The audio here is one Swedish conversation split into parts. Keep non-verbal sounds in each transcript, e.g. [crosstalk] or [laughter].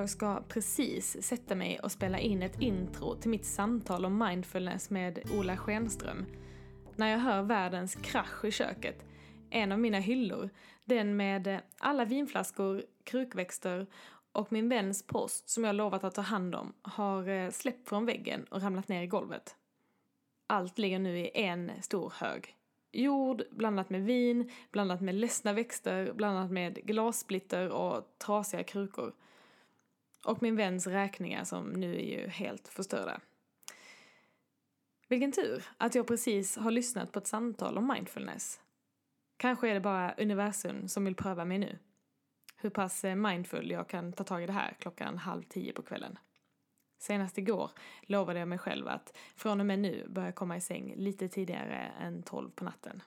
jag ska precis sätta mig och spela in ett intro till mitt samtal om mindfulness med Ola Schenström. När jag hör världens krasch i köket, en av mina hyllor, den med alla vinflaskor, krukväxter och min väns post som jag lovat att ta hand om har eh, släppt från väggen och ramlat ner i golvet. Allt ligger nu i en stor hög. Jord blandat med vin, blandat med ledsna växter, blandat med glassplitter och trasiga krukor. Och min väns räkningar som nu är ju helt förstörda. Vilken tur att jag precis har lyssnat på ett samtal om mindfulness. Kanske är det bara universum som vill pröva mig nu. Hur pass eh, mindful jag kan ta tag i det här klockan halv tio på kvällen. Senast igår lovade jag mig själv att från och med nu börja komma i säng lite tidigare än tolv på natten.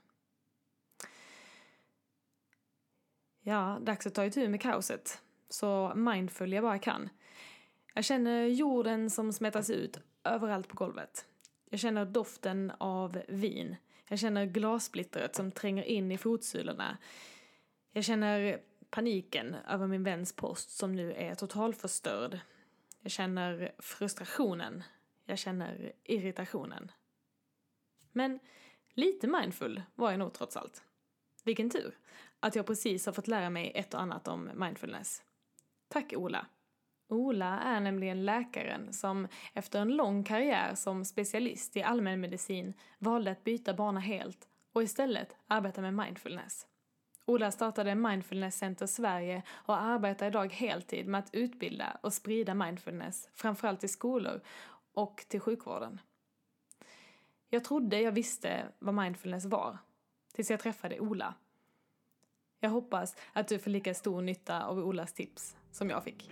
Ja, dags att ta itu med kaoset. Så mindful jag bara kan. Jag känner jorden som smetas ut överallt på golvet. Jag känner doften av vin. Jag känner glassplittret som tränger in i fotsulorna. Jag känner paniken över min väns post som nu är totalförstörd. Jag känner frustrationen. Jag känner irritationen. Men lite mindful var jag nog trots allt. Vilken tur att jag precis har fått lära mig ett och annat om mindfulness. Tack Ola. Ola är nämligen läkaren som efter en lång karriär som specialist i allmänmedicin valde att byta bana helt och istället arbeta med mindfulness. Ola startade Mindfulness Center Sverige och arbetar idag heltid med att utbilda och sprida mindfulness, framförallt i skolor och till sjukvården. Jag trodde jag visste vad mindfulness var, tills jag träffade Ola. Jag hoppas att du får lika stor nytta av Olas tips som jag fick.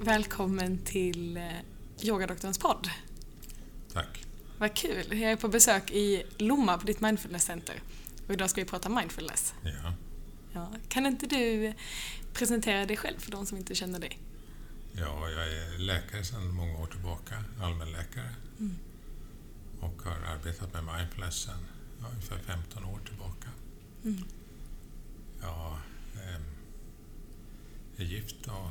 Välkommen till eh, Yogadoktorns podd. Tack. Vad kul. Jag är på besök i Lomma på ditt mindfulness center. Och idag ska vi prata mindfulness. Ja. Ja. Kan inte du presentera dig själv för de som inte känner dig? Ja, jag är läkare sedan många år tillbaka, allmänläkare. Mm. Och har arbetat med mindfulness sedan ja, ungefär 15 år tillbaka. Mm. Jag eh, är gift och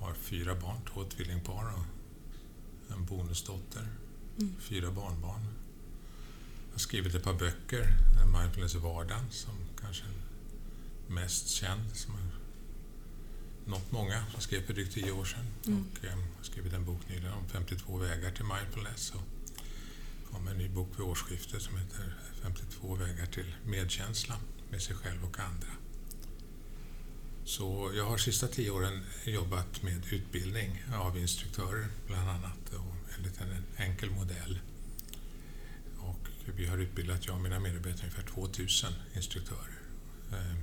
har fyra barn, två tvillingpar och en bonusdotter. Mm. Fyra barnbarn. Jag har skrivit ett par böcker, Mindfulness i vardagen som kanske är mest känd, som nått många. Jag skrev för drygt tio år sedan Mm. och eh, skrivit en bok nyligen om 52 vägar till mindfulness. Och kom en ny bok vid årsskiftet som heter 52 vägar till medkänsla med sig själv och andra. Så jag har sista tio åren jobbat med utbildning av instruktörer bland annat och enligt en enkel modell. Och vi har utbildat, jag och mina medarbetare, ungefär 2000 instruktörer eh,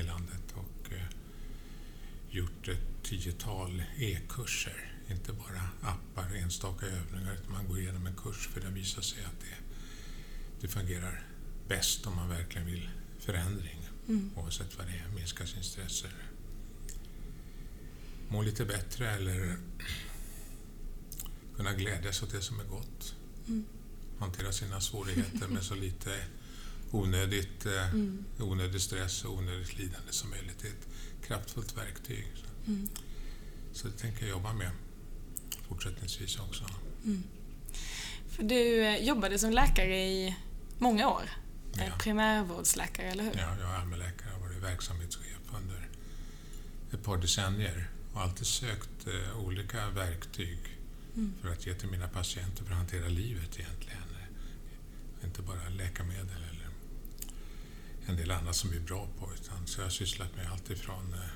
i landet och eh, gjort ett tiotal e-kurser. Inte bara appar, enstaka övningar, utan man går igenom en kurs för det visar sig att det, det fungerar bäst om man verkligen vill förändring Mm. oavsett vad det är, minska sin stress eller må lite bättre eller [clears throat] kunna glädjas åt det som är gott. Mm. Hantera sina svårigheter med så lite [laughs] onödigt, eh, Mm. onödig stress och onödigt lidande som möjligt. Det är ett kraftfullt verktyg. Mm. Så det tänker jag jobba med fortsättningsvis också. Mm. För du eh, jobbade som läkare i många år. Eh, Ja. Primärvårdsläkare, eller hur? Ja, jag är allmänläkare och har varit verksamhetschef under ett par decennier och alltid sökt eh, olika verktyg Mm. för att ge till mina patienter för att hantera livet egentligen. Inte bara läkemedel en del annat som vi är bra på. Utan, så jag har sysslat med allt ifrån eh,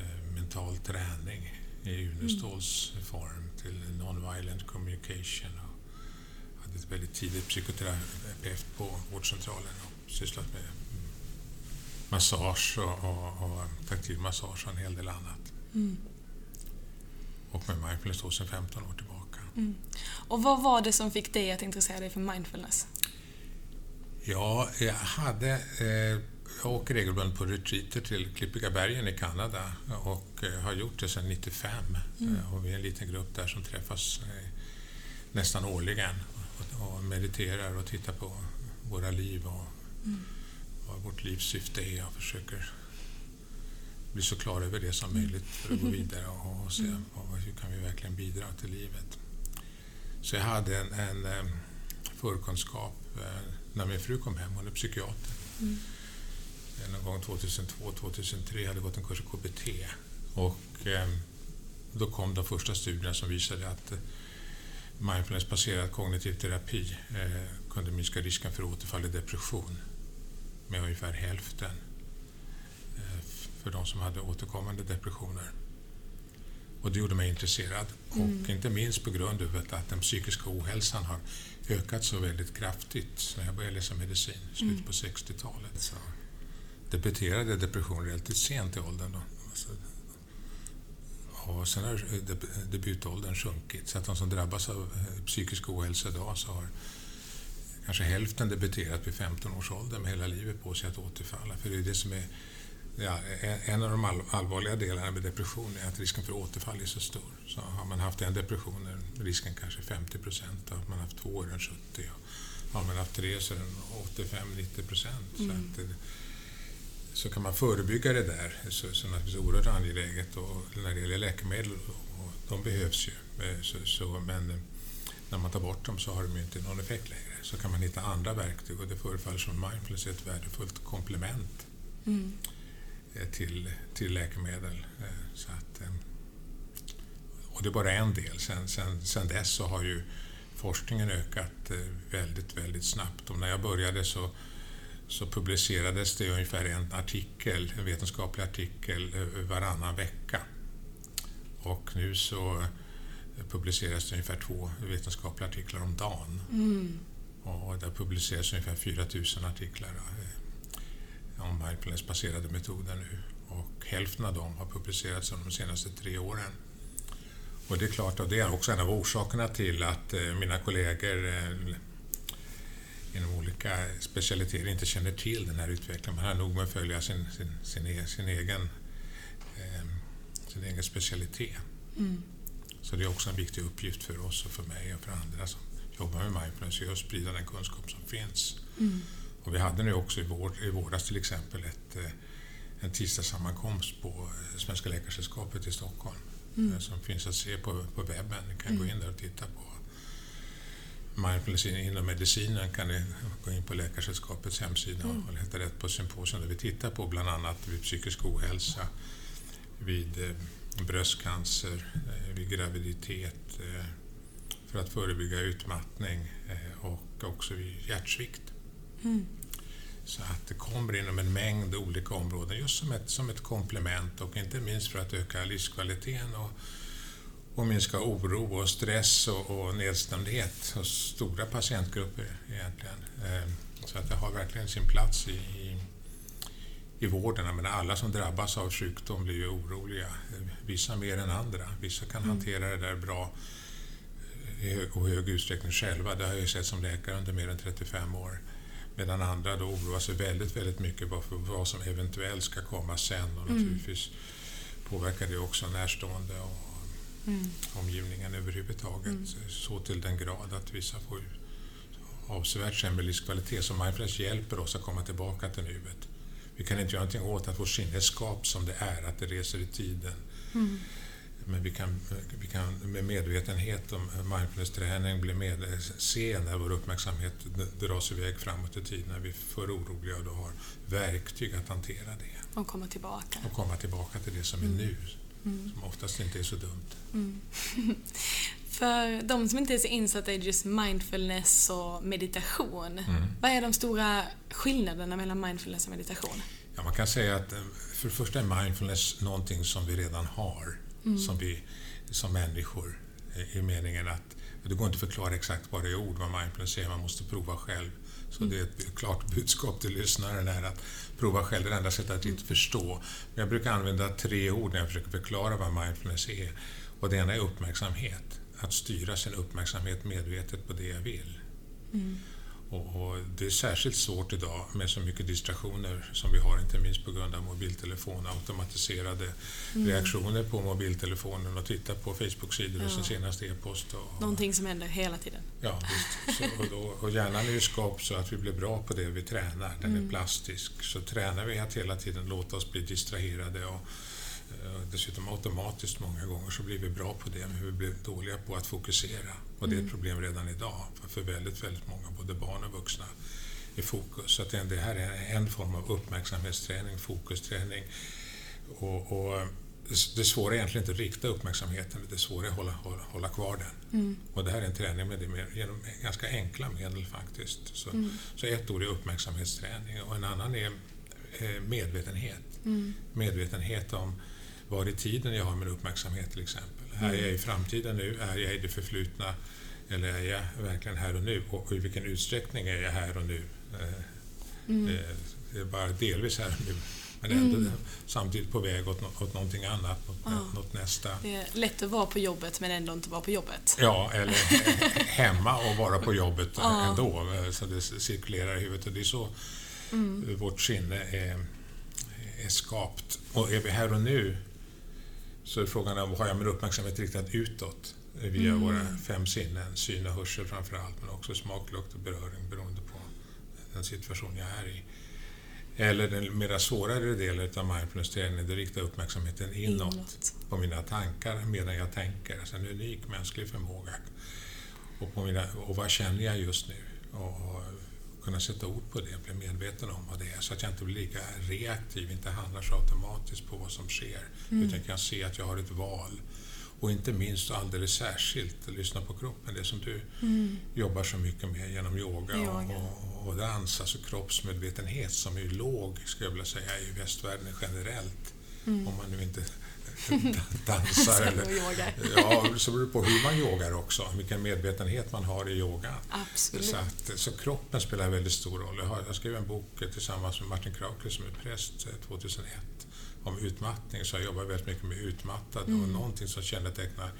eh, mental träning i Uneståls form till non-violent communication. Och hade ett väldigt tidigt psykoterapeut på vårdcentralen och sysslat med mm, massage och, och, och taktil massage och en hel del annat. Mm. Och med mindfulness då sedan 15 år tillbaka. Mm. Och vad var det som fick dig att intressera dig för mindfulness? Ja, jag hade eh, jag åker regelbundet på retreater till Klippiga bergen i Kanada och eh, har gjort det sedan 95. Mm. Eh, och vi är en liten grupp där som träffas eh, nästan årligen och mediterar och tittar på våra liv och mm. vad vårt livs syfte är och försöker bli så klara över det som möjligt för att gå [laughs] vidare och se mm. hur kan vi verkligen bidra till livet. Så jag hade en, en förkunskap när min fru kom hem, hon är psykiater. Mm någon gång 2002, 2003 hade gått en kurs i KBT. Och eh, då kom de första studierna som visade att eh, mindfulness-baserad kognitiv terapi eh, kunde minska risken för återfall i depression med ungefär hälften eh, för de som hade återkommande depressioner. Och det gjorde mig intresserad. Mm. Och inte minst på grund av att den psykiska ohälsan har ökat så väldigt kraftigt när jag började läsa medicin i slutet mm. på 60-talet debuterade depression relativt sent i åldern. Då. Alltså, och sen har debutåldern sjunkit, så att de som drabbas av eh, psykisk ohälsa idag så har kanske hälften debuterat vid 15 års ålder med hela livet på sig att återfalla. För det är det som är ja, en av de allvarliga delarna med depression är att risken för återfall är så stor. Så har man haft en depression är risken kanske 50 procent, har man haft två är den 70 och har man haft tre så är den 85-90 procent. Mm så kan man förebygga det där, så, så naturligtvis oerhört angeläget. Och när det gäller läkemedel, och de behövs ju, eh, så, så, men eh, när man tar bort dem så har de ju inte någon effekt längre. Så kan man hitta andra verktyg och det förefaller som mindfulness är ett värdefullt komplement mm. Eh, till, till läkemedel. Så att, och det är bara en del. Sen, sen, sen dess så har ju forskningen ökat väldigt, väldigt snabbt. Och när jag började så så publicerades det ungefär en artikel, en vetenskaplig artikel eh, varannan vecka. Och nu så publiceras det ungefär två vetenskapliga artiklar om dagen. Mm. Och där publiceras ungefär 4000 artiklar eh, om mindfulness-baserade metoder nu. Och hälften av dem har publicerats de senaste tre åren. Och det är klart, och det är också en av orsakerna till att eh, mina kollegor inom olika specialiteter inte känner till den här utvecklingen. Man har nog med att följa sin, sin, sin, e, sin egen, eh, sin egen specialitet. Mm. Så det är också en viktig uppgift för oss och för mig och för andra som jobbar med mindfulness, att sprida den kunskap som finns. Mm. Och vi hade nu också i, vår, i våras till exempel ett, eh, en tisdagssammankomst på eh, Svenska Läkaresällskapet i Stockholm mm. Eh, som finns att se på, på webben. Ni kan gå mm. in där och titta på mindfulness inom medicinen kan ni gå in på Läkarsällskapets hemsida mm. och leta rätt på symposium där vi tittar på bland annat vid psykisk ohälsa, vid bröstcancer, vid graviditet, för att förebygga utmattning och också vid hjärtsvikt. Mm. Så att det kommer inom en mängd olika områden just som ett, som ett komplement och inte minst för att öka livskvaliteten och och minska oro och stress och, och nedstämdhet hos stora patientgrupper egentligen. Ehm, så att det har verkligen sin plats i, i, i vården. Men alla som drabbas av sjukdom blir ju oroliga. Vissa mer än andra. Vissa kan mm. hantera det där bra eh, i hög, och hög utsträckning själva. Det har jag ju sett som läkare under mer än 35 år. Medan andra då oroar sig väldigt, väldigt mycket för vad som eventuellt ska komma sen och mm. naturligtvis påverkar det också närstående och, mm. omgivningen överhuvudtaget. Mm. Så till den grad att vissa får avsevärt sämre livskvalitet. Så mindfulness hjälper oss att komma tillbaka till nuet. Vi kan inte göra någonting åt att vårt sinne skap som det är, att det reser i tiden. Mm. Men vi kan, vi kan med medvetenhet om mindfulness-träning bli med, se när vår uppmärksamhet dras iväg framåt i tiden, när vi är för oroliga och då har verktyg att hantera det. Och komma tillbaka. Och komma tillbaka till det som är mm. nu. Mm. Som oftast inte är så dumt. Mm. [laughs] För de som inte är så insatta i just mindfulness och meditation, mm. vad är de stora skillnaderna mellan mindfulness och meditation? Ja, man kan säga att eh, för det första är mindfulness någonting som vi redan har, mm. som vi som människor, i meningen att det går inte att förklara exakt vad det är ord vad mindfulness är, man måste prova själv. Så mm. det är ett klart budskap till lyssnaren här att prova själv, det är det enda sättet att inte förstå. Men jag brukar använda tre ord när jag försöker förklara vad mindfulness är. Och det ena är uppmärksamhet, att styra sin uppmärksamhet medvetet på det jag vill. Mm. Och, det är särskilt svårt idag med så mycket distraktioner som vi har, inte minst på grund av mobiltelefon, automatiserade mm. reaktioner på mobiltelefonen och titta på Facebook-sidor ja. och sin senaste e-post. Och, Någonting som händer hela tiden. Ja, visst. Så, och, då, och hjärnan är ju skapt så att vi blir bra på det vi tränar. Den mm. är plastisk. Så tränar vi att hela tiden låta oss bli distraherade och dessutom automatiskt många gånger så blir vi bra på det, men vi blir dåliga på att fokusera. Och det är ett mm. problem redan idag för väldigt, väldigt många, både barn och vuxna, i fokus. Så att det här är en form av uppmärksamhetsträning, fokusträning. Och, och det svåra är egentligen inte att rikta uppmärksamheten, det svåra är att hålla, hålla, hålla kvar den. Mm. Och det här är en träning med det med, genom ganska enkla medel faktiskt. Så, mm. så ett ord är uppmärksamhetsträning och en annan är eh, medvetenhet. Mm. Medvetenhet om var i tiden jag har min uppmärksamhet till exempel. Mm. Är jag i framtiden nu? Är jag i det förflutna? Eller är jag verkligen här och nu? Och i vilken utsträckning är jag här och nu? Eh, mm. Eh, det är bara delvis här och nu. Men ändå mm. samtidigt på väg åt, åt någonting annat, något, ja. något nästa. Det är lätt att vara på jobbet men ändå inte vara på jobbet. Ja, eller [laughs] hemma och vara på jobbet ja. ändå. Så det cirkulerar i huvudet. Och det är så mm. vårt sinne är, är skapt. Och är vi här och nu så är frågan om har jag min uppmärksamhet riktad utåt via mm. våra fem sinnen, syn och hörsel framför allt, men också smak, lukt och beröring beroende på den situation jag är i. Eller den mera svårare delen av mindfulness-träningen, det riktar uppmärksamheten inåt, inåt, på mina tankar medan jag tänker. Alltså en unik mänsklig förmåga. Och, på mina, och vad känner jag just nu? Och, kunna sätta ord på det, bli medveten om vad det är så att jag inte blir lika reaktiv, inte handlar så automatiskt på vad som sker, mm. utan kan se att jag har ett val. Och inte minst alldeles särskilt lyssna på kroppen, det som du mm. jobbar så mycket med genom yoga, yoga. Och, och dans, alltså kroppsmedvetenhet som är låg, skulle jag vilja säga, i västvärlden generellt. Mm. Om man nu inte dansar. eller, ja, så beror det på hur man yogar också, vilken medvetenhet man har i yoga. Absolut. Så, att, så kroppen spelar väldigt stor roll. Jag, har, jag skrev en bok tillsammans med Martin Krauke som är präst 2001 eh, om utmattning, så jag jobbar väldigt mycket med utmattade mm. och någonting som kännetecknar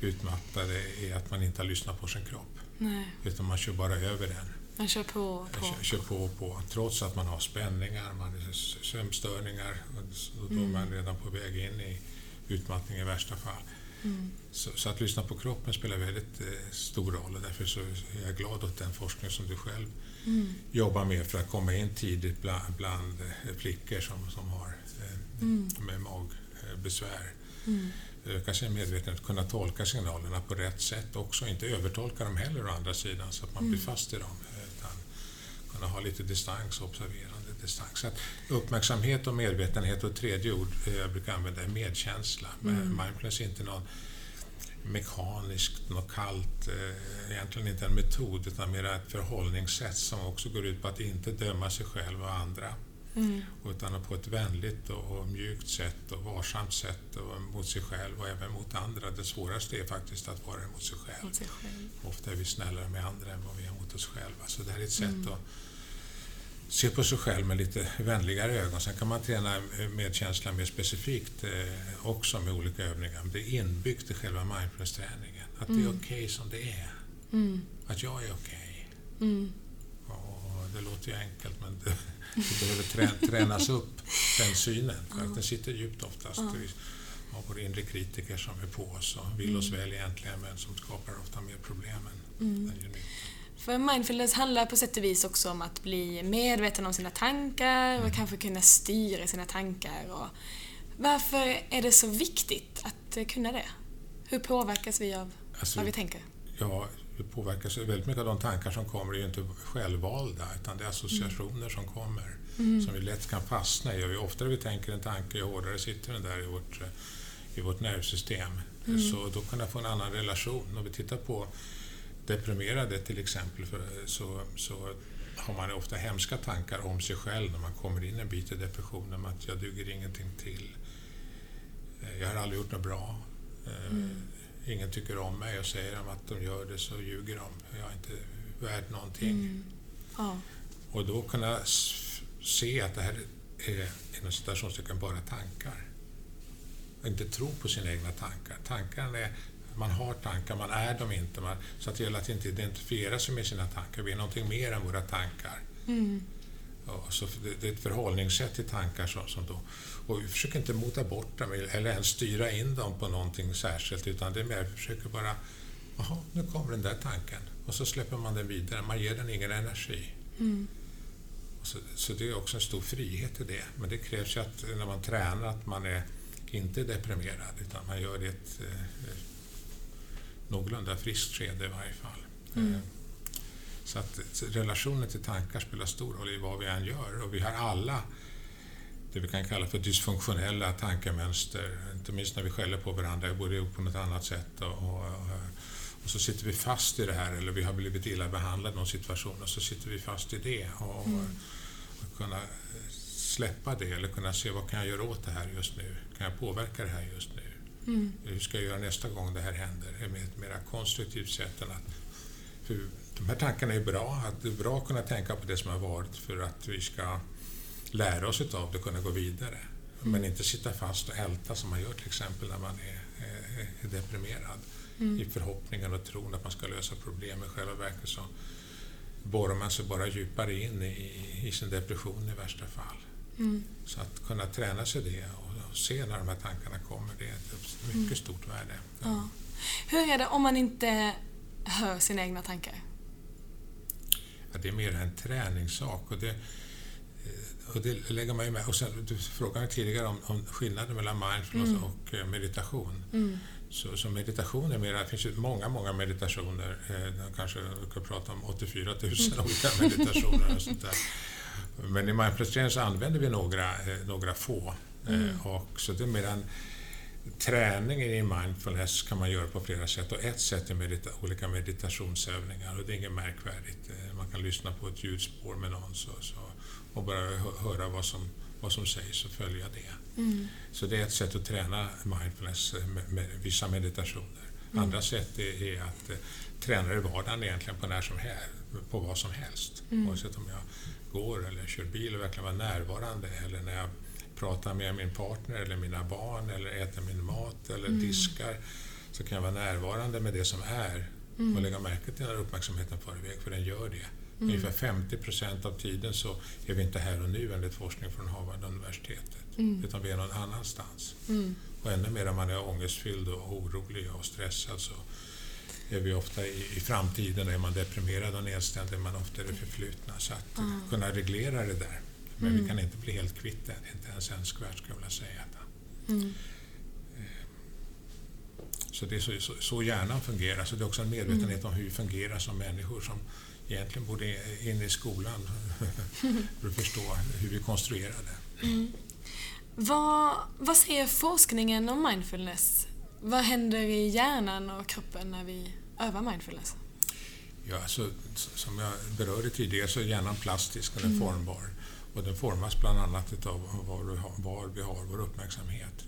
utmattade är att man inte har lyssnat på sin kropp. Nej. Utan man kör bara över den. Man kör på på. Kör, kör på på. Trots att man har spänningar, man har sömnstörningar och då är man mm. redan på väg in i utmattning i värsta fall. Mm. Så, så, att lyssna på kroppen spelar väldigt eh, stor roll och därför så är jag glad åt den forskning som du själv mm. jobbar med för att komma in tidigt bland, bland eh, flickor som, som har eh, mm. med magbesvär. Mm. Öka sin medvetenhet, kunna tolka signalerna på rätt sätt också, inte övertolka dem heller å andra sidan så att man blir mm. fast i dem. Utan kunna ha lite distans och observera distans. Så uppmärksamhet och medvetenhet och ett tredje ord eh, jag brukar använda är medkänsla. Mm. Mindfulness är inte någon mekaniskt, något kallt, eh, egentligen inte en metod utan mer ett förhållningssätt som också går ut på att inte döma sig själv och andra. Mm. Utan på ett vänligt och mjukt sätt och varsamt sätt och mot sig själv och även mot andra. Det svåraste är faktiskt att vara mot sig själv. Mot sig själv. Ofta är vi snällare med andra än vad vi är mot oss själva. Så det här är ett sätt mm. att se på sig själv med lite vänligare ögon. Sen kan man träna medkänsla mer specifikt eh, också med olika övningar. Det är inbyggt i själva mindfulness-träningen. Att mm. det är mm. okej okay som det är. Mm. Att jag är okej. Okay. Mm. det låter ju enkelt men det, det behöver tränas upp, den synen. För att den sitter djupt oftast. Vi har vår inre kritiker som är på oss och vill oss mm. väl egentligen men som skapar ofta mer problem än mm. den gör för mindfulness handlar på sätt och vis också om att bli medveten om sina tankar och mm. kanske kunna styra sina tankar. Och varför är det så viktigt att kunna det? Hur påverkas vi av alltså, vad vi tänker? Ja, vi påverkas väldigt mycket av de tankar som kommer är ju inte självvalda utan det är associationer mm. som kommer mm. som vi lätt kan fastna i. Och ju oftare vi tänker en tanke, ju hårdare sitter den där i vårt, i vårt nervsystem. Mm. Så då kan jag få en annan relation. Om vi tittar på deprimerade till exempel så, så har man ofta hemska tankar om sig själv när man kommer in en bit i depressionen. Att jag duger ingenting till. Eh, jag har aldrig gjort något bra. Eh, mm. Ingen tycker om mig och säger de att de gör det så ljuger de. Jag är inte värd någonting. Mm. Ja. Och då kunna se att det här är inom citationstecken bara tankar. Inte tro på sina egna tankar. Tankarna är Man har tankar, man är dem inte. Man, så att det gäller att inte identifiera sig med sina tankar. Vi är någonting mer än våra tankar. Mm. Ja, så det, det är ett förhållningssätt till tankar som, som då... Och vi försöker inte mota bort dem eller ens styra in dem på någonting särskilt utan det är mer, vi försöker bara... Jaha, nu kommer den där tanken. Och så släpper man den vidare. Man ger den ingen energi. Mm. Så, så det är också en stor frihet i det. Men det krävs ju att när man tränar att man är inte deprimerad utan man gör det i ett eh, någorlunda friskt skede i varje fall. Mm. Eh, Så att relationen till tankar spelar stor roll i vad vi än gör och vi har alla det vi kan kalla för dysfunktionella tankemönster, inte minst när vi skäller på varandra, vi borde gjort på något annat sätt. Och, och, och, så sitter vi fast i det här, eller vi har blivit illa behandlade i någon situation och så sitter vi fast i det. Och, Mm. och kunna släppa det, eller kunna se vad kan jag göra åt det här just nu? Kan jag påverka det här just nu? Mm. Hur ska jag göra nästa gång det här händer? Med ett mer konstruktivt sätt än att... För de här tankarna är bra, att det är bra att kunna tänka på det som har varit för att vi ska lära oss utav det och kunna gå vidare. Men inte sitta fast och älta som man gör till exempel när man är, är, är deprimerad Mm. i förhoppningen och tron att man ska lösa problem. I själva verket så borrar man sig bara djupare in i, i sin depression i värsta fall. Mm. Så att kunna träna sig det och se när de här tankarna kommer, det är ett mycket stort värde. Ja. Hur är det om man inte hör sina egna tankar? Ja, det är mer en träningssak. Och det, eh, och det lägger man ju med. Och sen, du frågade tidigare om, om skillnaden mellan mindfulness Mm. och eh, meditation. Mm. Så, så meditation är mer, det finns ju många, många meditationer. Eh, kanske kan prata om 84 000 olika meditationer och sånt där. Men i mindfulness-träning så använder vi några, eh, några få. Eh, Mm. och så det är mer en träning i mindfulness kan man göra på flera sätt. Och ett sätt är medita olika meditationsövningar och det är inget märkvärdigt. Eh, Man kan lyssna på ett ljudspår med någon så, så, och bara hö- höra vad som, vad som sägs och följa det. Mm. Så det är ett sätt att träna mindfulness eh, med, med vissa meditationer. Mm. Andra sätt är, är att eh, träna i vardagen egentligen på, när som helst, på vad som helst. Mm. Oavsett om jag går eller kör bil och verkligen vara närvarande eller när jag pratar med min partner eller mina barn eller äter min mat eller Mm. diskar så kan jag vara närvarande med det som är Mm. och lägga märke till när uppmärksamheten far iväg, för den gör det. Mm. Ungefär 50 procent av tiden så är vi inte här och nu enligt forskning från Harvard-universitetet, Mm. utan vi är någon annanstans. Mm. Och ännu mer om man är ångestfylld och orolig och stressad så är vi ofta i, i framtiden, är man deprimerad och nedstämd är man ofta i det förflutna. Så att Ah. kunna reglera det där. Men Mm. vi kan inte bli helt kvitt det, inte ens önskvärt skulle jag vilja säga. Mm. Så det är så, så, så hjärnan fungerar, så det är också en medvetenhet om hur vi fungerar som människor som egentligen borde in i skolan [laughs] för att förstå hur vi konstruerar det. Mm. Vad, vad säger forskningen om mindfulness? Vad händer i hjärnan och kroppen när vi övar mindfulness? Ja, alltså, s- som jag berörde tidigare så är hjärnan plastisk och den är Mm. formbar. Och den formas bland annat av var, vi har, var vi har vår uppmärksamhet.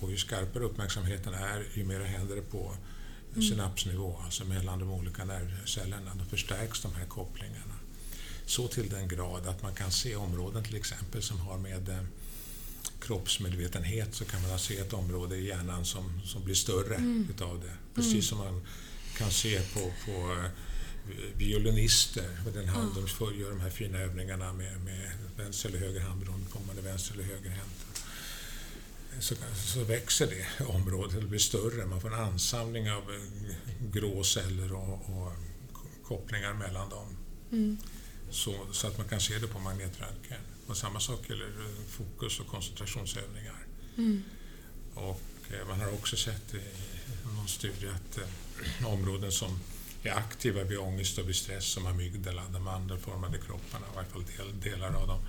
Och ju skarpare uppmärksamheten är, ju mer händer det på Mm. synapsnivå, alltså mellan de olika nervcellerna. Då förstärks de här kopplingarna. Så till den grad att man kan se områden till exempel som har med eh, kroppsmedvetenhet så kan man se ett område i hjärnan som, som blir större Mm. utav det. Precis som man kan se på, på eh, violinister med den hand de gör de här fina övningarna med, med vänster eller höger hand beroende på om man är vänster eller högerhänt. Så, så växer det området, det blir större. Man får en ansamling av eh, grå celler och, och kopplingar mellan dem. Mm. Så, så att man kan se det på magnetröntgen. Och samma sak gäller eh, fokus och koncentrationsövningar. Mm. Och eh, man har också sett i någon studie att eh, områden som är aktiva vid ångest och vid stress, som amygdala, de mandelformade kropparna, i varje fall del, delar av dem,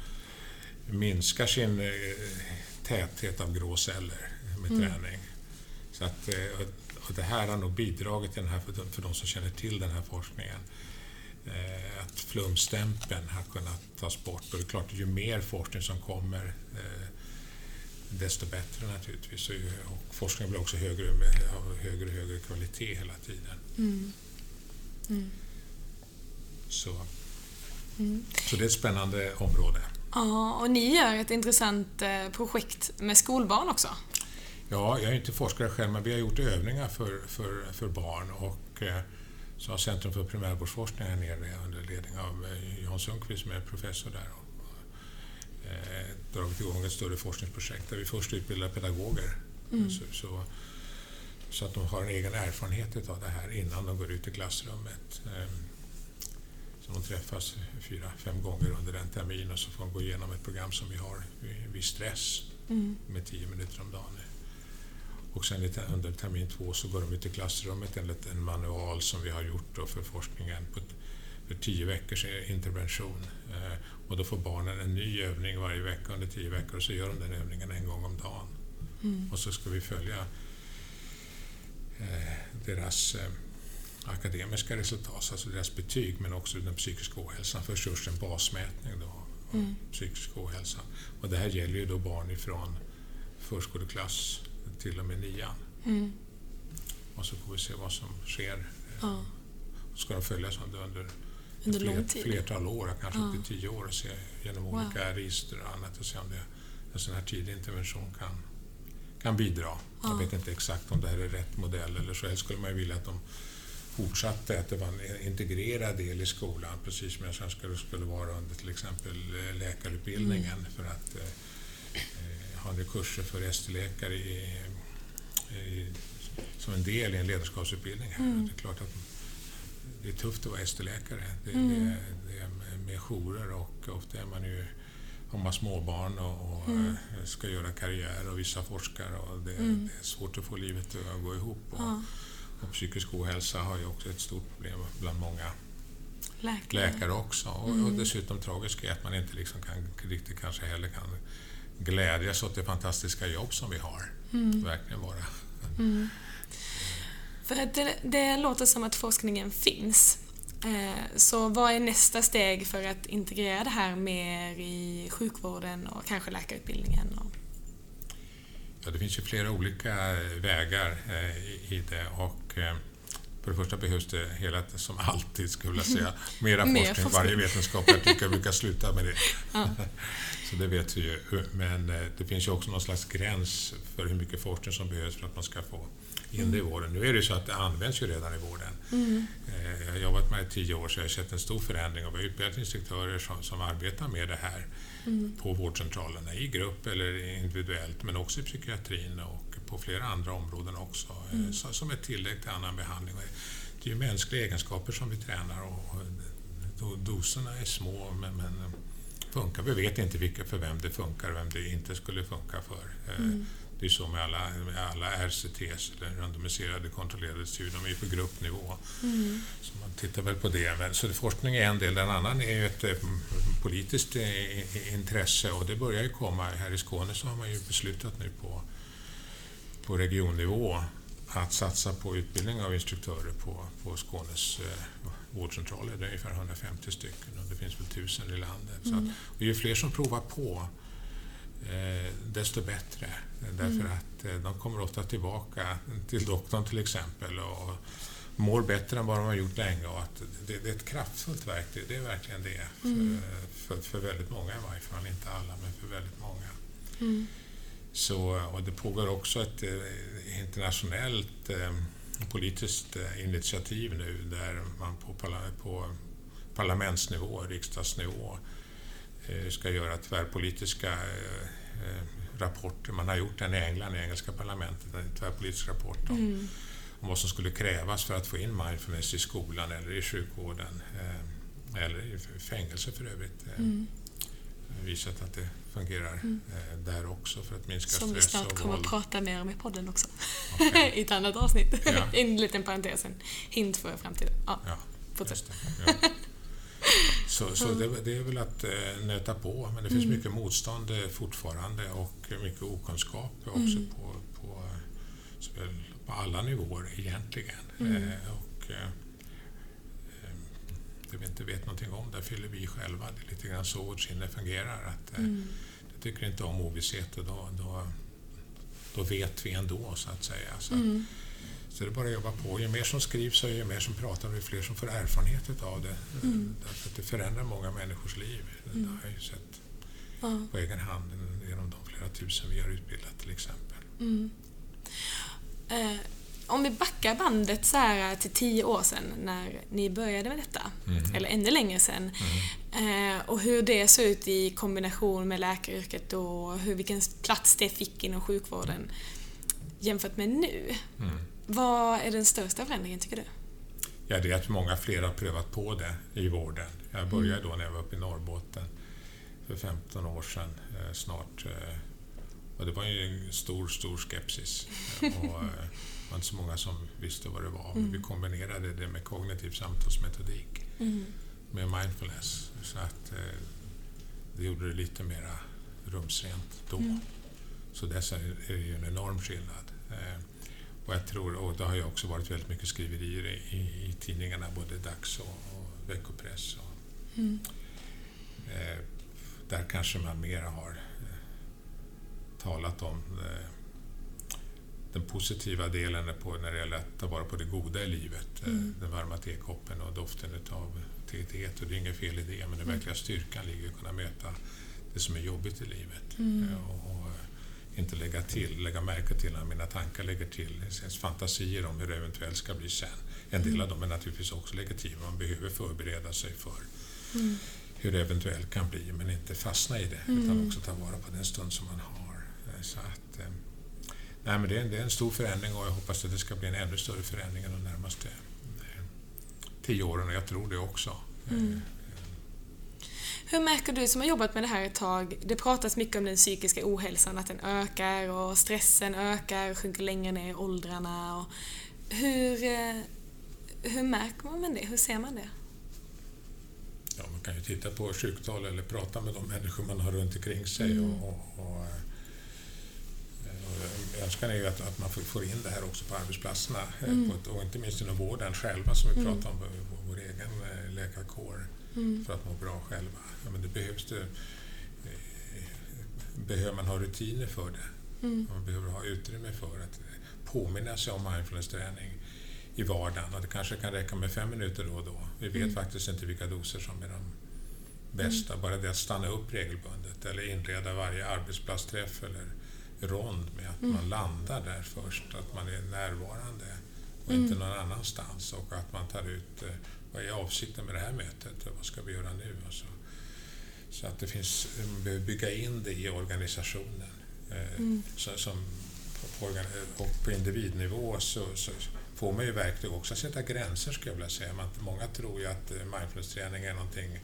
minskar sin eh, täthet av grå celler med Mm. träning. Så att, eh, och- och det här har nog bidragit till den här, för de, för de som känner till den här forskningen, eh, att flumstämpeln har kunnat tas bort. Och det är klart, ju mer forskning som kommer, eh, desto bättre naturligtvis. Och, och forskningen blir också högre, av högre och högre kvalitet hela tiden. Mm. Mm. Så, Mm. så det är ett spännande område. Ja, och ni gör ett intressant eh, projekt med skolbarn också. Ja, jag är inte forskare själv, men vi har gjort övningar för, för, för barn och eh, så har Centrum för primärvårdsforskning här nere under ledning av eh, Jan Sundqvist som är professor där och, eh, dragit igång ett större forskningsprojekt där vi först utbildar pedagoger mm. så, så, så, att de har en egen erfarenhet av det här innan de går ut i klassrummet. Eh, så de träffas fyra, fem gånger under en termin och så får de gå igenom ett program som vi har vid stress mm. med tio minuter om dagen. Och sen under termin två så går de ut i klassrummet enligt en manual som vi har gjort för forskningen på för tio veckors intervention. Eh, och då får barnen en ny övning varje vecka under tio veckor och så gör de den övningen en gång om dagen. Mm. Och så ska vi följa deras eh, akademiska resultat, alltså deras betyg, men också den psykiska ohälsan. Först görs en basmätning då, mm. psykisk ohälsa. Och det här gäller ju då barn ifrån förskoleklass till och med nian. Mm. Och så får vi se vad som sker. Ja. ska de följas under, under, under fler, tid. flertal år, kanske ja. upp till tio år, och se genom wow. olika register och annat och se om det, en sån här tidig intervention kan, kan bidra. Ja. Jag vet inte exakt om det här är rätt modell eller så. Helst skulle man ju vilja att de fortsatte, att det var en integrerad del i skolan, precis som jag sen skulle, skulle vara under till exempel eh, läkarutbildningen. Mm. För att eh, eh ha kurser för ST-läkare i, i, som en del i en ledarskapsutbildning. Här. Mm. Det är klart att det är tufft att vara ST-läkare. Det, mm. det, det, är med jourer och ofta är man ju har man småbarn och, och mm. Eh, ska göra karriär och vissa forskare och det, mm. det, är svårt att få livet att gå ihop. Och, ja. och psykisk ohälsa har ju också ett stort problem bland många läkare, läkare också. Och, mm. och dessutom tragiskt är att man inte liksom kan, riktigt kanske heller kan glädjas åt det fantastiska jobb som vi har. Mm. Verkligen vara. Mm. För att det, det låter som att forskningen finns. Eh, så vad är nästa steg för att integrera det här mer i sjukvården och kanske läkarutbildningen? Ja, det finns ju flera olika vägar eh, i det och eh, för det första behövs det hela, som alltid skulle jag säga, [laughs] mera forskning. forskning. Varje vetenskaplig artikel brukar sluta med det. [laughs] Ja. [laughs] Så det vet vi ju. Men det finns ju också någon slags gräns för hur mycket forskning som behövs för att man ska få in det i vården. Nu är det så att det används ju redan i vården. Mm. Eh, jag har jobbat med det i tio år så jag har sett en stor förändring och vi har utbildat instruktörer som, som arbetar med det här mm. på vårdcentralerna i grupp eller individuellt men också i psykiatrin och på flera andra områden också eh, mm. som ett tillägg till annan behandling. Det är ju mänskliga egenskaper som vi tränar och doserna är små men, men funkar. Vi vet inte vilka, för vem det funkar och vem det inte skulle funka för. Eh, mm. Det är så med alla, med alla RCTs, eller randomiserade kontrollerade studier, de är på gruppnivå. Mm. Så man tittar väl på det. Men, så forskning är en del, den annan är ju ett eh, politiskt eh, intresse och det börjar ju komma. Här i Skåne så har man ju beslutat nu på, på regionnivå att satsa på utbildning av instruktörer på, på Skånes eh, vårdcentraler. Det är ungefär 150 stycken och det finns väl tusen i landet. Mm. Så att, och ju fler som provar på eh, desto bättre. Därför mm. att eh, de kommer ofta tillbaka till doktorn till exempel och mår bättre än vad de har gjort länge. Och att det, det är ett kraftfullt verktyg, det är verkligen det. Mm. För, för, för, väldigt många i varje fall, inte alla, men för väldigt många. Mm. Så, och det pågår också ett eh, internationellt eh, politiskt initiativ nu där man på, på parlamentsnivå, riksdagsnivå, eh, ska göra tvärpolitiska eh, rapporter. Man har gjort den i England, i engelska parlamentet, en tvärpolitisk rapport om, mm. om vad som skulle krävas för att få in mindfulness i skolan eller i sjukvården eller i fängelse för övrigt. Mm. Visat att det fungerar mm. där också för att minska Som stress och Som vi snart kommer att prata mer om i podden också. Okay. [laughs] I ett annat avsnitt. Ja. [laughs] en liten parentes, en hint för framtiden. Ja, ja fortsätt. Så, så det, det, är väl att eh, nöta på, men det finns mm. mycket motstånd eh, fortfarande och mycket okunskap också mm. på, på, på alla nivåer egentligen. Mm. Eh, och, eh, det vi inte vet någonting om, där fyller vi själva. Det är lite grann så vårt sinne fungerar. Att, eh, mm. Det tycker inte om ovisshet och då, då, då vet vi ändå, så att säga. Så, mm. Så det är bara att jobba på. Ju mer som skrivs och ju mer som pratar, ju fler som får erfarenhet av det. Mm. Därför att det förändrar många människors liv. Det mm. har jag ju sett ja. på egen hand genom de flera tusen vi har utbildat till exempel. Mm. om vi backar bandet så här till tio år sedan när ni började med detta, Mm. eller ännu längre sedan, eh, och hur det såg ut i kombination med läkaryrket och hur, vilken plats det fick inom sjukvården jämfört med nu. Mm. Vad är den största förändringen tycker du? Ja, det är att många fler har prövat på det i vården. Jag började då när jag var uppe i Norrbotten för 15 år sedan eh, snart. Eh, och det var ju en stor, stor skepsis. [laughs] Och, eh, det var inte så många som visste vad det var. Men vi kombinerade det med kognitiv samtalsmetodik, med mindfulness. Så att det gjorde det lite mera rumsrent då. Så dess är är det ju en enorm skillnad. Eh, och jag tror, och det har ju också varit väldigt mycket skriverier i, i, tidningarna, både dags och, och veckopress. Och, eh, där kanske man mera har eh, talat om eh, den positiva delen på, när det gäller att ta vara på det goda i livet. Eh, den varma tekoppen och doften av teet. Och det är inget fel i det, men den verkliga styrkan ligger i att kunna möta det som är jobbigt i livet. Eh, och, och inte lägga till, lägga märke till när mina tankar lägger till. Finns fantasier om hur det eventuellt ska bli sen. En del av dem är naturligtvis också legitima. Man behöver förbereda sig för hur det eventuellt kan bli, men inte fastna i det, utan också ta vara på den stund som man har. Eh, Så att, eh, nej, men det, är, en- det är en stor förändring och jag hoppas att det ska bli en ännu större förändring de närmaste eh, tio åren, och jag tror det också. Eh, Hur märker du som har jobbat med det här ett tag, det pratas mycket om den psykiska ohälsan, att den ökar och stressen ökar, sjunker längre ner i åldrarna. Och hur, eh, hur märker man det? Hur ser man det? Ja, man kan ju titta på sjuktal eller prata med de människor man har runt omkring sig. Och, och, och, eh, och önskan är ju att, att man får- in det här också på arbetsplatserna eh, på ett, och inte minst inom vården själva som vi pratar om, vår, vår egen eh, läkarkår, för att må bra själva. Ja, men det behövs det, eh, behöver man ha rutiner för det. Man behöver ha utrymme för att påminna sig om mindfulness-träning i vardagen. Och det kanske kan räcka med fem minuter då och då. Vi vet faktiskt inte vilka doser som är de bästa. Bara det att stanna upp regelbundet eller inleda varje arbetsplatsträff eller rond med att man landar där först, att man är närvarande och inte någon annanstans och att man tar ut eh, vad är avsikten med det här mötet och vad ska vi göra nu? Och så. så att det finns, man behöver bygga in det i organisationen. Eh, så, som på, på, och på individnivå så, så får man ju verktyg också att sätta gränser skulle jag vilja säga. Man, många tror ju att eh, mindfulness-träning är någonting